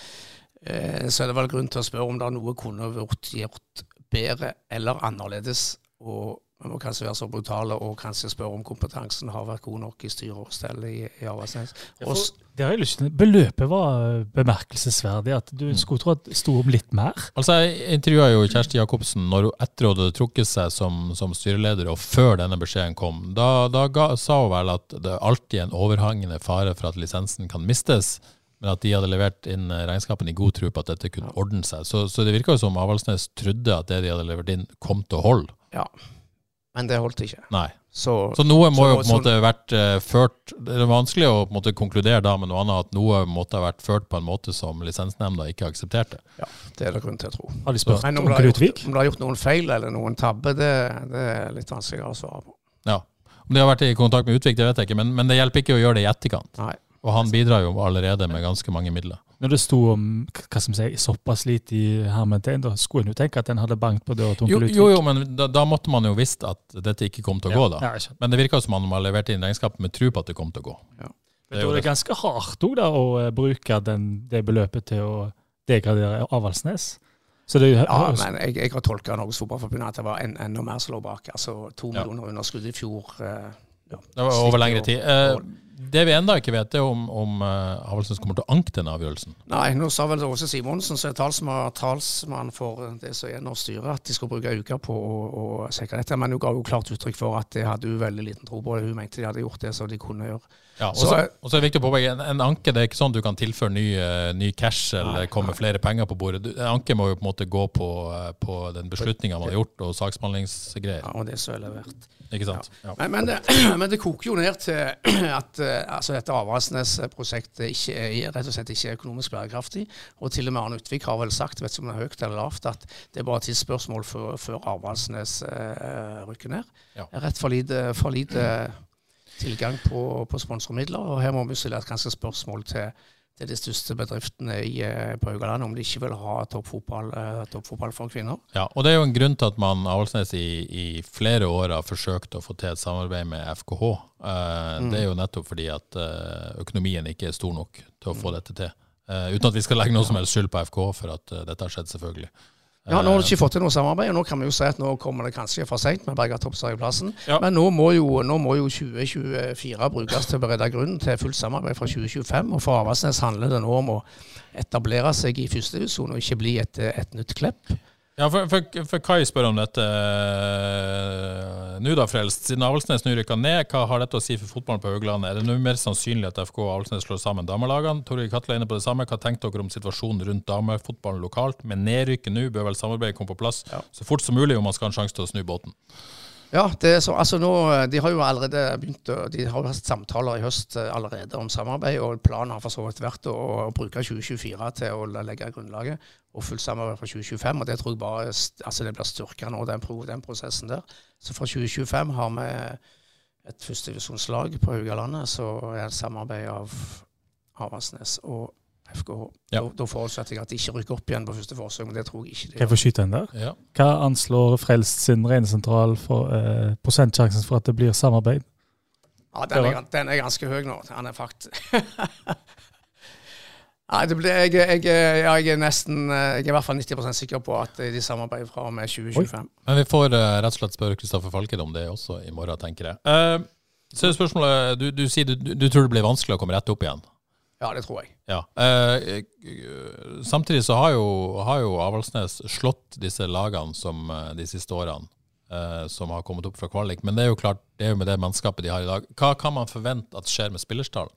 eh, så er det vel grunn til å spørre om det er noe kunne vært gjort bedre eller annerledes. Og vi må kanskje være så brutale og kanskje spørre om kompetansen har vært god nok i styre og stell i, i Avaldsnes. Det har jeg lyst til. Beløpet var bemerkelsesverdig. At du skulle tro at det sto om litt mer. Altså, Jeg intervjua jo Kjersti Jacobsen når hun etter hun hadde trukket seg som, som styreleder, og før denne beskjeden kom. Da, da ga, sa hun vel at det er alltid en overhangende fare for at lisensen kan mistes, men at de hadde levert inn regnskapen i god tro på at dette kunne ordne seg. Så, så det virka jo som Avaldsnes trodde at det de hadde levert inn, kom til å holde. Ja, men det holdt ikke. Nei. Så, Så noe må så- jo på en måte måte vært uh, ført Det er vanskelig å på en måte konkludere da med noe annet at noe måtte ha vært ført på en måte som lisensnemnda ikke aksepterte. Ja, det er det grunn til å tro. Har de spurt om om det, har Knut gjort, Vik? om det har gjort noen feil eller noen tabbe, det, det er litt vanskeligere å svare på. Ja. Om de har vært i kontakt med Utvik, det vet jeg ikke, men, men det hjelper ikke å gjøre det i etterkant. Nei. Og han bidrar jo allerede med ganske mange midler. Når det sto om hva som sier, såpass lite i hermetegn, da skulle en jo tenke at en hadde bankt på døra til onkel Utvik. jo, jo men da, da måtte man jo visst at dette ikke kom til å Ja, gå, da. ja, men det virka som om man har levert inn regnskapet med tro på at det kom til å gå. Ja. Det er det er ganske hardt òg, da, å eh, bruke den, det beløpet til å degradere Avaldsnes. Så det Ja, men jeg, jeg har tolka Norges Fotballforbund at det var en, enda mer som lå bak. Altså to Ja. millioner underskudd i fjor. eh, ja. Det var over lengre tid. Eh, det vi enda ikke vet, er om, om uh, Avaldsnes kommer til å anke den avgjørelsen. Nei, nå sa vel Åse Simonsen, som er talsmann, talsmann for det som er nå styret, at de skal bruke uker på å, å sjekke dette. Men hun ga jo klart uttrykk for at det hadde hun veldig liten tro på. Hun mente de hadde gjort det som de kunne gjøre. Ja, og Så- er det viktig å påpeke, en, en anke det er ikke sånn du kan tilføre ny, eh, ny cash eller komme flere penger på bordet. En anke må jo på en måte gå på, eh, på den beslutninga man har gjort, og saksbehandlingsgreier. Ja, og det som er levert. Ikke sant? Ja. Men, men, det, men det koker jo ned til at eh, altså dette Avaldsnes-prosjektet ikke er, rett og slett ikke er økonomisk bærekraftig. Og til og med Arne Utvik har vel sagt, vet ikke om det er høyt eller lavt, at det er bare et tidsspørsmål før, før Avaldsnes uh, rykker ned. Ja. Rett for lite, for lite tilgang på, på sponsormidler. Og her må vi stille et ganske spørsmål til, til de største bedriftene i, eh, på Haugaland, om de ikke vil ha toppfotball, eh, toppfotball for kvinner. Ja, og det er jo en grunn til at man Avaldsnes i, i flere år har forsøkt å få til et samarbeid med FKH. Eh, Mm. Det er jo nettopp fordi at eh, økonomien ikke er stor nok til å få dette til. Eh, uten at vi skal legge noe som helst skyld på FKH for at dette har skjedd, selvfølgelig. Ja, Nå har du ikke fått til noe samarbeid, og nå kan vi jo si at nå kommer det kanskje for seint med Berger Toppserieplassen. Ja. Men nå må, jo, nå må jo 2024 brukes til å berede grunnen til fullt samarbeid fra 2025. Og for Avaldsnes handler det nå om å etablere seg i førstedivisjon og ikke bli et, et nytt Klepp. Ja, for, for, for Kai spør om dette eh, nå da, Frelst. Siden Avaldsnes nå rykker ned, hva har dette å si for fotballen på Haugland? Er det nå mer sannsynlig at FK og Avaldsnes slår sammen damelagene? Torgeir Katla er inne på det samme. Hva tenker dere om situasjonen rundt damefotballen lokalt? Med nedrykket nå bør vel samarbeidet komme på plass så fort som mulig om man skal ha en sjanse til å snu båten. Ja, så, altså nå, De har jo allerede begynt de har jo hatt samtaler i høst eh, allerede om samarbeid, og planen har for så vidt vært å, å bruke 2024 til å legge grunnlaget og fullt samarbeid fra 2025. og Det tror jeg bare altså det blir styrka nå, den, den prosessen der. Så fra 2025 har vi et førstedivisjonslag på Haugalandet, så er det samarbeid av Avaldsnes og FKH. Ja. Da, da forutsetter jeg at de ikke rykker opp igjen på første forsøk, men det tror jeg ikke de Kan jeg få skyte en der? Ja. Hva anslår Frelst sin regnesentral for eh, prosentsjansen for at det blir samarbeid? Ja, den er, den er ganske høy nå. Han er fakt... Nei, det ble, jeg, jeg, jeg er nesten Jeg er i hvert fall 90% sikker på at de samarbeider fra og med 2025. Men vi får eh, rett og slett spørre Kristoffer Falked om det også i morgen, tenker jeg. Uh, så er spørsmålet, du, du sier du, du, du tror det blir vanskelig å komme rett opp igjen. Ja, det tror jeg. Ja. Eh, eh, samtidig så har jo, har jo Avaldsnes slått disse lagene som eh, de siste årene, eh, som har kommet opp fra kvalik. Men det er jo klart, det er jo med det mannskapet de har i dag. Hva kan man forvente at skjer med spillerstallen?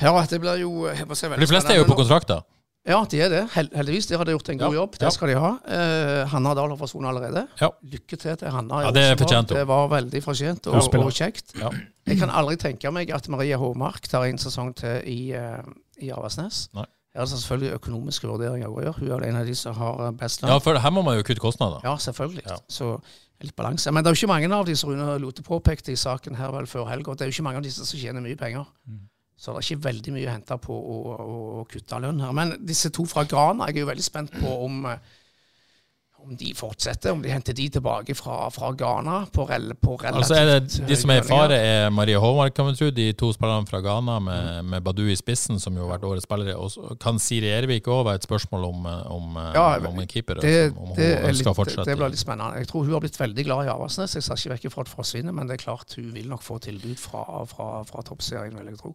Ja, det blir jo For de fleste er jo på kontrakter. Ja, de er det. Heldigvis. De hadde gjort en god Ja, jobb. Det ja. skal de ha. Eh, Hanna Dahl har forsvunnet allerede. Ja. Lykke til til Hanna. Ja, det er fortjent. Det var veldig fortjent og, og kjekt. Ja. Jeg kan aldri tenke meg at Maria Håmark tar en sesong til i, uh, i Avaldsnes. Nei. Her er det selvfølgelig økonomiske vurderinger å gjøre. Hun er en av de som har eh, best lønn. Ja, for her må man jo kutte kostnader. Ja, selvfølgelig. Så litt balanse. Men det er jo ikke mange av de som Rune Lote påpekte i saken her vel før helga. Det er jo ikke mange av disse som tjener mye penger. Så det er ikke veldig mye å hente på å, å, å kutte lønn her. Men disse to fra Grana, jeg er jo veldig spent på om, eh, om de fortsetter. Om de henter de tilbake fra, fra Ghana på, rel, på relativt Altså det De som er i fare, er Marie Håvard, kan vi tro. De to spillerne fra Ghana med, med Badu i spissen, som jo har vært årets spillere. Og kan Siri Ervik òg være et spørsmål om, eh, om, eh, Ja, om en keeper? Det, altså, om hun det, litt, det blir litt spennende. Jeg tror hun har blitt veldig glad i Aversnes. Jeg ser ikke vekk fra at hun forsvinner, men det er klart hun vil nok få tilbud fra, fra, fra toppserien, vil jeg tro.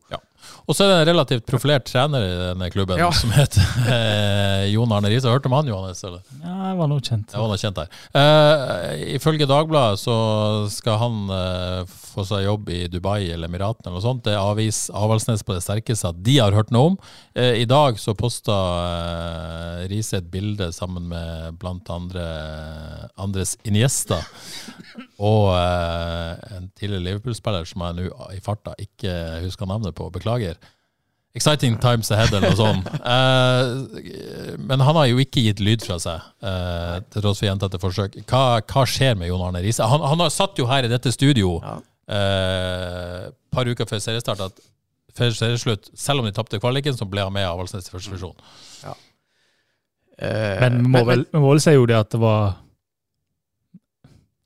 Og så er det en relativt profilert trener i denne klubben Ja. som heter eh, Jon Arne Riise. Hørte om han, Johannes? Eller? Ja, jeg var noe kjent. Jeg var noe kjent der. Eh, ifølge Dagbladet så skal han eh, få seg jobb i Dubai eller Emiratene eller noe sånt. Det er avis Avaldsnes på det sterkeste at de har hørt noe om. Eh, I dag så posta eh, Riise et bilde sammen med blant andre Andres Iniesta og eh, en tidligere Liverpool-spiller som jeg nå i farta ikke husker navnet på. Beklager. Exciting times ahead, eller noe sånt. Eh, men han har jo ikke gitt lyd fra seg, eh, til tross for gjentatte forsøk. Hva, hva skjer med Jon Arne Riise? Han, han har satt jo her i dette studio Ja. Et par uker før seriestart at før serieslutt, selv om de tapte kvaliken, så ble han med i Avaldsnes i første divisjon. Eh, Men vi må, vel, vi må vel si jo det at det var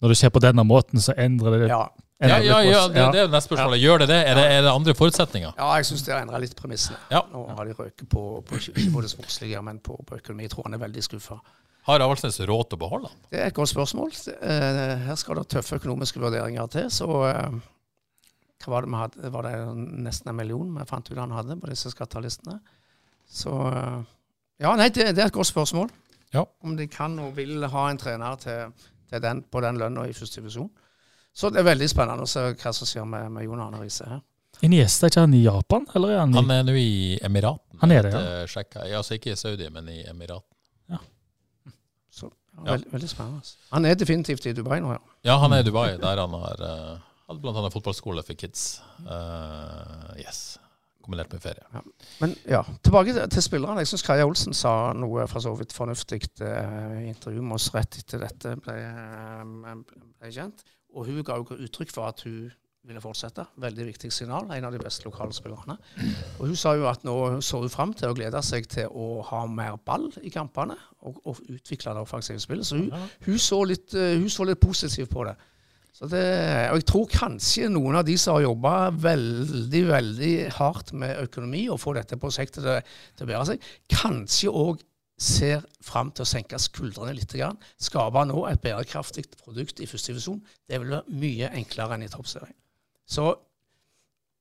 Når det skjer på denne måten, så endrer det ja, Ja, ja, ja, det, det er jo neste spørsmålet. Gjør det det? Er det, er det andre forutsetninger? Ja, jeg syns det har endra litt premissene. Ja. Nå har de røket på, på ikke på det sportslige, men på, på økonomi. Jeg tror han er veldig skuffa. Har Avaldsnes råd til å beholde ham? Det er et godt spørsmål. Eh, Her skal det tøffe økonomiske vurderinger til. Så eh, hva var det vi hadde? Var det nesten en million vi fant ut han hadde på disse skattelistene? Så eh, Ja, nei, det, det er et godt spørsmål. Ja. Om de kan og vil ha en trener til, til den, på den lønna i første divisjon. Så det er veldig spennende å se hva som skjer med, med Jon Arne Riise her. En gjest, er ikke han i Japan, eller er han i Han er nå i Emiraten. Han er det, ja. sjekka. Altså ikke i Saudi, men i Emiraten. Ja, Ja. Veldig, spennende. altså. Han er definitivt i Dubai nå, ja. Ja, han er i Dubai, der han har uh, hadde annet fotballskole for kids. Uh, yes. Kombinert med ferie. Men ja, tilbake til, til spillerne. Jeg syns Kaja Olsen sa noe for så vidt fornuftig uh, i intervjuet med oss rett etter dette ble, eh, ble kjent. Og hun ga jo uttrykk for at hun ville fortsette. Veldig viktig signal. En av de beste lokale spillerne. Og hun sa jo at nå så hun fram til å glede seg til å ha mer ball i kampene og, og utvikle det offensive spillet. Så hun, hun, så litt, eh, hun så litt positivt på det. Så det, og jeg tror kanskje noen av de som har jobba veldig veldig hardt med økonomi og få dette prosjektet til, til å bære seg, kanskje òg ser fram til å senke skuldrene litt. Skape nå et bærekraftig produkt i første divisjon. Det vil være mye enklere enn i toppserien. Så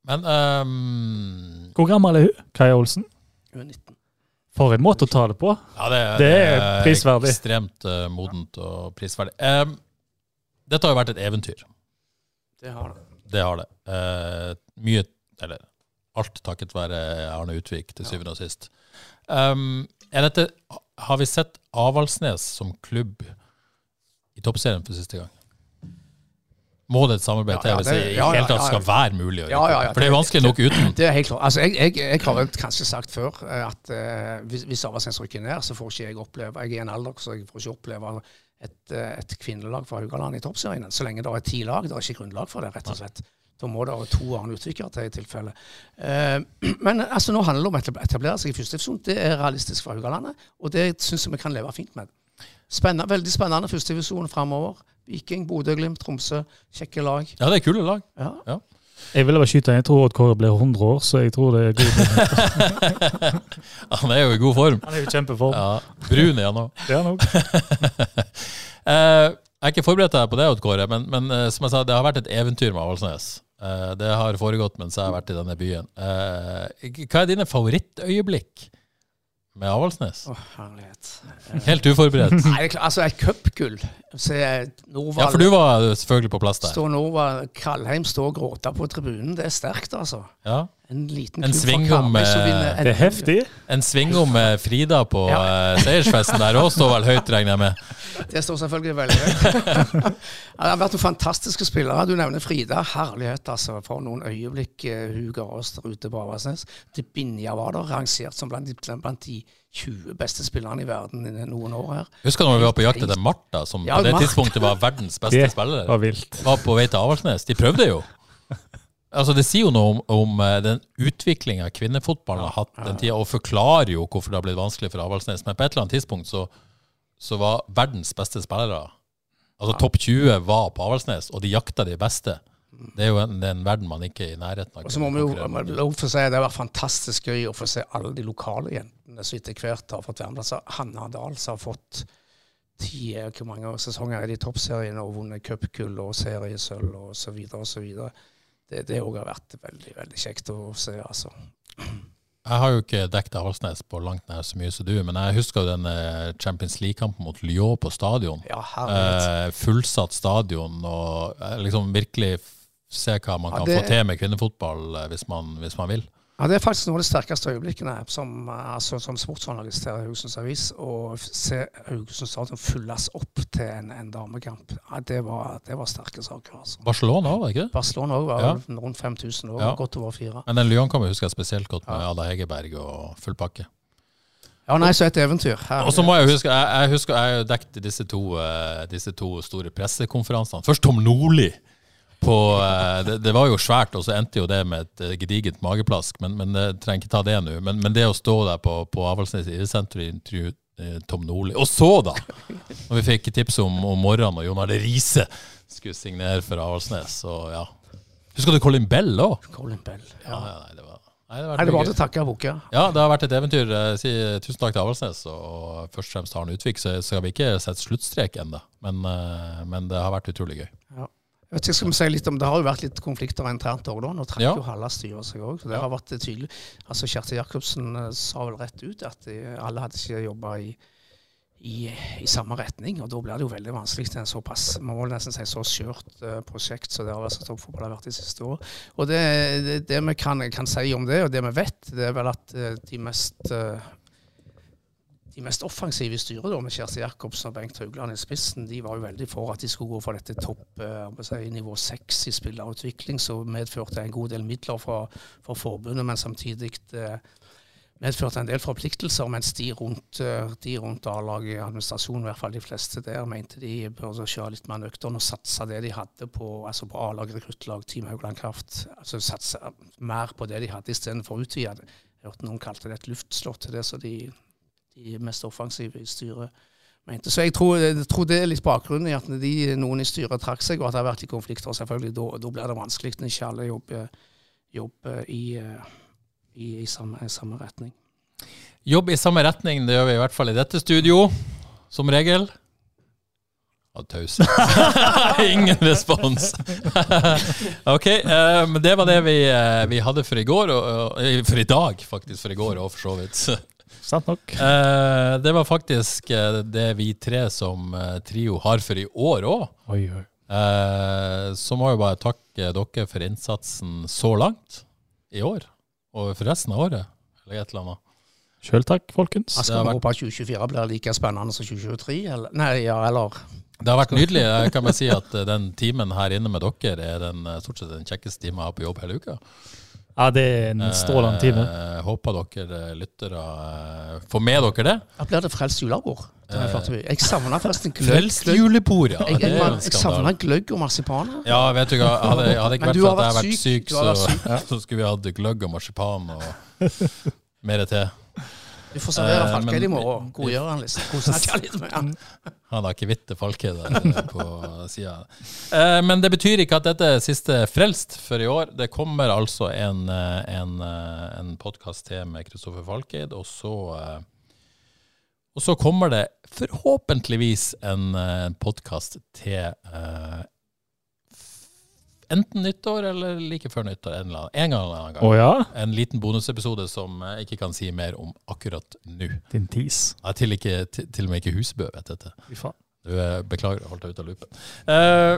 Men um, Hvor gammel er hun? Kaja Olsen? hun er 19. For en måte å ta det på. ja, det, Det er prisverdig. Ekstremt uh, modent og prisverdig. Um, dette har jo vært et eventyr. Det har det. Det har det. Uh, mye, eller alt takket være Arne Utvik til syvende og sist. Um, er dette, har vi sett Avaldsnes som klubb i toppserien for siste gang? Må det et samarbeid til hvis det- i ja, ja, tatt skal være mulig å Ja, ja, ja, For det er vanskelig nok uten. Det er helt klart. Altså, jeg, jeg, jeg har vel kanskje sagt før eh, at uh, hvis, hvis Avaldsnes rykker ned, så får ikke jeg oppleve Jeg er i en alder så jeg får ikke oppleve et, eh, et kvinnelag fra Haugaland i toppserien. Så lenge det er ti lag. Det er ikke grunnlag for det, rett og slett. Da må det være to andre utviklere til i tilfelle. Uh, men altså, nå handler det om å etablere seg i første divisjon. Det er realistisk for Haugalandet, og det syns jeg vi kan leve fint med. Spennende, veldig spennende førstedivisjon framover. Viking, Bodø, Glimt, Tromsø. Kjekke lag. Ja, det er kule lag. Ja. Jeg ville bare skyte inn. Jeg tror Odd Kåre blir 100 år, så jeg tror det er god. Han er jo i god form. Han er jo i kjempeform. Ja, brun er han òg. Det er han òg. Eh, jeg er ikke forberedt deg på det, Odd Kåre, men, men eh, som jeg sa, det har vært et eventyr med Avaldsnes. Eh, det har foregått mens jeg har vært i denne byen. Eh, hva er dine favorittøyeblikk med Avaldsnes? Å, herlighet. Helt uforberedt. Nei, det er klart, altså et cupgull. Ja, for du var selvfølgelig på plass der. Står Norvald Kalheim står og gråter på tribunen. Det er sterkt, altså. Ja. En liten En Karmøy som eh, Det er heftig. En svingom med Frida på eh, seiersfesten der òg står vel høyt, regner jeg med. Det står selvfølgelig veldig høyt. Ja, det har vært noen fantastiske spillere. Du nevner Frida. Herlighet, altså. For noen øyeblikk eh, hun ga oss der ute på Avaldsnes. Binja var der, rangert som blant de, blant de 20 beste spillerne i verden i noen år her. Husker du når vi var på jakt etter Martha, som Ja, på det Martha. tidspunktet var verdens beste Det spiller? var vilt. Var på vei til Avaldsnes. De prøvde jo. Altså Det sier jo noe om, om eh, den utviklinga kvinnefotballen har hatt den tida, og forklarer jo hvorfor det har blitt vanskelig for Avaldsnes. Men på et eller annet tidspunkt så, så var verdens beste spillere Altså topp 20 var på Avaldsnes, og de jakta de beste. Det er jo en, er en verden man ikke er i nærheten av. Og så må vi jo lov for å si det vært fantastisk gøy å få se alle de lokale jentene som etter hvert har fått med. Altså, Hanna Dahl som har fått ti hvor mange sesonger i de toppseriene og vunnet cupgull og seriesølv og så Det, det òg har vært veldig veldig kjekt å se, altså. Jeg har jo ikke dekket Halsnes på langt nær så mye som du, men jeg husker jo den eh, Champions League-kampen mot Lyon på stadion. Ja. Eh, fullsatt stadion, og eh, liksom virkelig se hva man Ja, kan det- få til med kvinnefotball eh, hvis man, hvis man vil. Ja, Det er faktisk noen av de sterkeste øyeblikkene som, eh, altså, som sportsjournalist her i Haugesunds Avis. Å se Haugesund stadion fylles opp til en, en damekamp. Ja, det, var, det var sterke saker. altså. Barcelona òg, ikke det? Barcelona òg var Ja. rundt 5000 år, Ja. godt over fire. Men den Lyon kan vi huske spesielt godt, med Ada Hegerberg og full pakke. Ja, nei, så et eventyr. Her- Og så må jeg huske, jeg, jeg husker jeg dekket disse to, eh, disse to store pressekonferansene. Først Tom Nordli. På, eh, det, det var jo svært, og så endte jo det med et eh, gedigent mageplask. Men, men jeg trenger ikke ta det nå. Men, men det å stå der på, på Avaldsnes idrettssenter og intervjue eh, Tom Nordli Og så, da! Når vi fikk tips om, om morgenen og Jon Arne Riise skulle signere for Avaldsnes. Så ja. Husker du Colin Bell òg? Colin Bell. Ja, Ja. ja, nei, det var Nei, det det var til takke og bukke. Ja, det har vært et eventyr. Eh, Si tusen takk til Avaldsnes. Og først og fremst har han Utvik, så skal vi ikke sette sluttstrek ennå. Men, eh, men det har vært utrolig gøy. Jeg vet ikke, skal vi si litt om, Det har jo vært litt konflikter internt òg, da. Nå trakk Ja. jo halve styret seg òg. Det har vært tydelig. Altså, Kjersti Jacobsen eh, sa vel rett ut at de, alle hadde ikke jobba i, i, i samme retning. Og da blir det jo veldig vanskelig til en såpass man må nesten si så skjørt uh, prosjekt som det har vært har vært de siste år. Og det, det, det vi kan, kan si om det, og det vi vet, det er vel at eh, de mest eh, de mest offensive i styret, da, med Kjersti Jacobsen og Bengt Haugland i spissen, de var jo veldig for at de skulle gå for dette topp eh, si, nivå seks i spillerutvikling, som medførte en god del midler fra, fra forbundet, men samtidig eh, medførte en del forpliktelser, mens de rundt, eh, rundt A-laget, administrasjonen, i hvert fall de fleste der, mente de burde kjøre litt mer nøktern og satse det de hadde på, altså på A-lag, rekruttlag, Team Haugland Kraft. Altså satse mer på det de hadde istedenfor å utvide. Jeg hørte noen kalte det et luftslott til det, så de, de mest offensive i styret mente. Så jeg tror, jeg tror det er litt bakgrunnen i at de, noen i styret trakk seg, og at det har vært i konflikter, selvfølgelig, da, blir det vanskelig når ikke alle jobber, jobber i, eh, i, i, samme, i samme retning. Jobb i samme retning, det gjør vi i hvert fall i dette studio, som regel. Ja, tause. Ingen respons. ok, eh, men det var det vi, eh, vi hadde for i går, og, og, for i dag faktisk, for i går og for så vidt. Sant nok. Eh, det var faktisk eh, det vi tre som eh, trio har for i år òg. Eh, så må jeg bare takke dere for innsatsen så langt i år, og for resten av året, eller et eller annet. Sjøl takk, folkens. Jeg skal vi håpe at 2024 blir like spennende som 2023? Eller? Nei, ja, eller Det har vært nydelig. Jeg kan bare si at eh, den timen her inne med dere er den, stort sett den kjekkeste timen jeg har på jobb hele uka. Ja, det er en strålende time. Eh, håper dere eh, lyttere eh, får med dere det. Da blir det frelst julebord. Jeg savner forresten gløgg. Frelst julebord, ja. Jeg, jeg, jeg savna gløgg og marsipan. Ja, vet du hva, hadde, hadde ikke vært for at jeg har vært syk. syk, så, vært så, så skulle vi hatt gløgg og marsipan og mer til. Du får servere Eh, Falkeid i morgen. Godgjøre han litt. Snakke litt med han. Han har ikke hvitte falke der eh, på sida. Eh, men det betyr ikke at dette er siste Frelst for i år. Det kommer altså en, eh, en, eh, en podkast til med Kristoffer Falkeid, og så og så kommer det forhåpentligvis en, podkast til eh, enten nyttår eller like før nyttår. En, eller annen, en gang eller annen gang. Å ja? En liten bonusepisode som jeg ikke kan si mer om akkurat nå. Din tis. Er til, ikke, til, til og med ikke Husbø vet dette. Du, eh, beklager, holdt deg ute av loopen. Eh,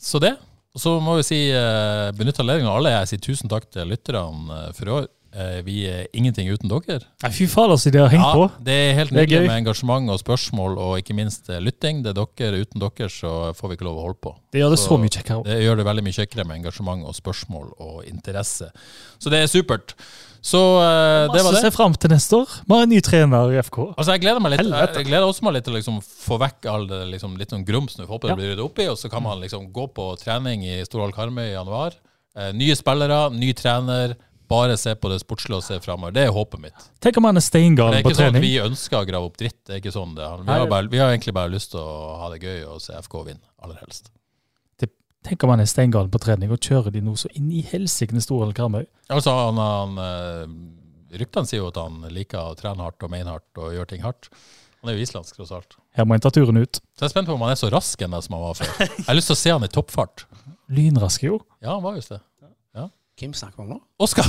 så det. Og så må vi si, uh, benytte anledningen alle. Jeg sier tusen takk til lytterne eh, for i år. Eh, vi er ingenting uten dere. Nei, fy faen, altså, de har hengt på. det er helt nydelig med engasjement og spørsmål, og ikke minst eh, lytting. Det er dere. Uten dere så får vi ikke lov å holde på. Det gjør det så mye kjekkere. Det gjør det veldig mye kjekkere med engasjement og spørsmål og interesse. Så det er supert. Så uh, det var det. se fram til neste år. Vi har en ny trener i FK. Altså Jeg gleder meg litt Helvete. Jeg gleder også meg litt til å liksom få vekk all det liksom, litt sånn grums nå. Håper det Ja. blir ryddet opp i, og så kan man liksom gå på trening i Storhall Karmøy i januar. Uh, nye spillere, ny trener. Bare se på det sportslige og se framover. Det er håpet mitt. Tenk om han er steingal på trening. Det er ikke sånn at vi ønsker å grave opp dritt. Det er ikke sånn det. Vi har, bare, vi har egentlig bare lyst til å ha det gøy og se FK vinne, aller helst. Tenk om han er steingal på trening og kjører de noe så inn i helsike store Karmøy. Altså, han, han, eh, ryktene sier jo at han liker å trene hardt og mene hardt og gjøre ting hardt. Han er jo islandsk, tross alt. Her må en ta turen ut. Så jeg er spent på om han er så rask ennå som han var før. Jeg har lyst til å se han i toppfart. Lynrask, jo. Ja, han var just det. Hvem snakker vi om nå? Oskar!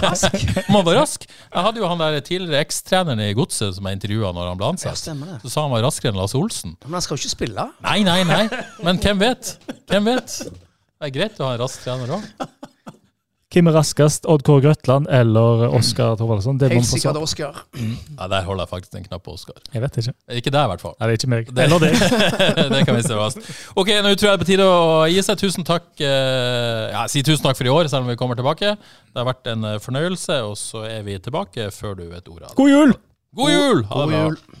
Rask. han var rask? Jeg hadde jo han der tidligere ekstreneren i Godset som jeg intervjua når han ble Ja, stemmer det. Så sa han var raskere enn Lasse Olsen. Men han skal jo ikke spille. Nei, nei, nei. Men hvem vet? Hvem vet? Det er greit å ha en rask trener òg. Hvem er raskest? Odd Kåre Grøtland eller Oskar Thorvaldsson? Helt sikkert. Oskar. Ja, der holder jeg faktisk en knapp på Oskar. Jeg vet ikke. Ikke deg, i hvert fall. Nei, det er ikke meg. Det, Eller deg. det kan vi se fast. Ok, nå tror jeg det er på tide å gi seg. Tusen takk. eh, Ja, si tusen takk for i år, selv om vi kommer tilbake. Det har vært en eh, fornøyelse, og så er vi tilbake før du vet ordet av det. God jul! God jul! Ha God det bra.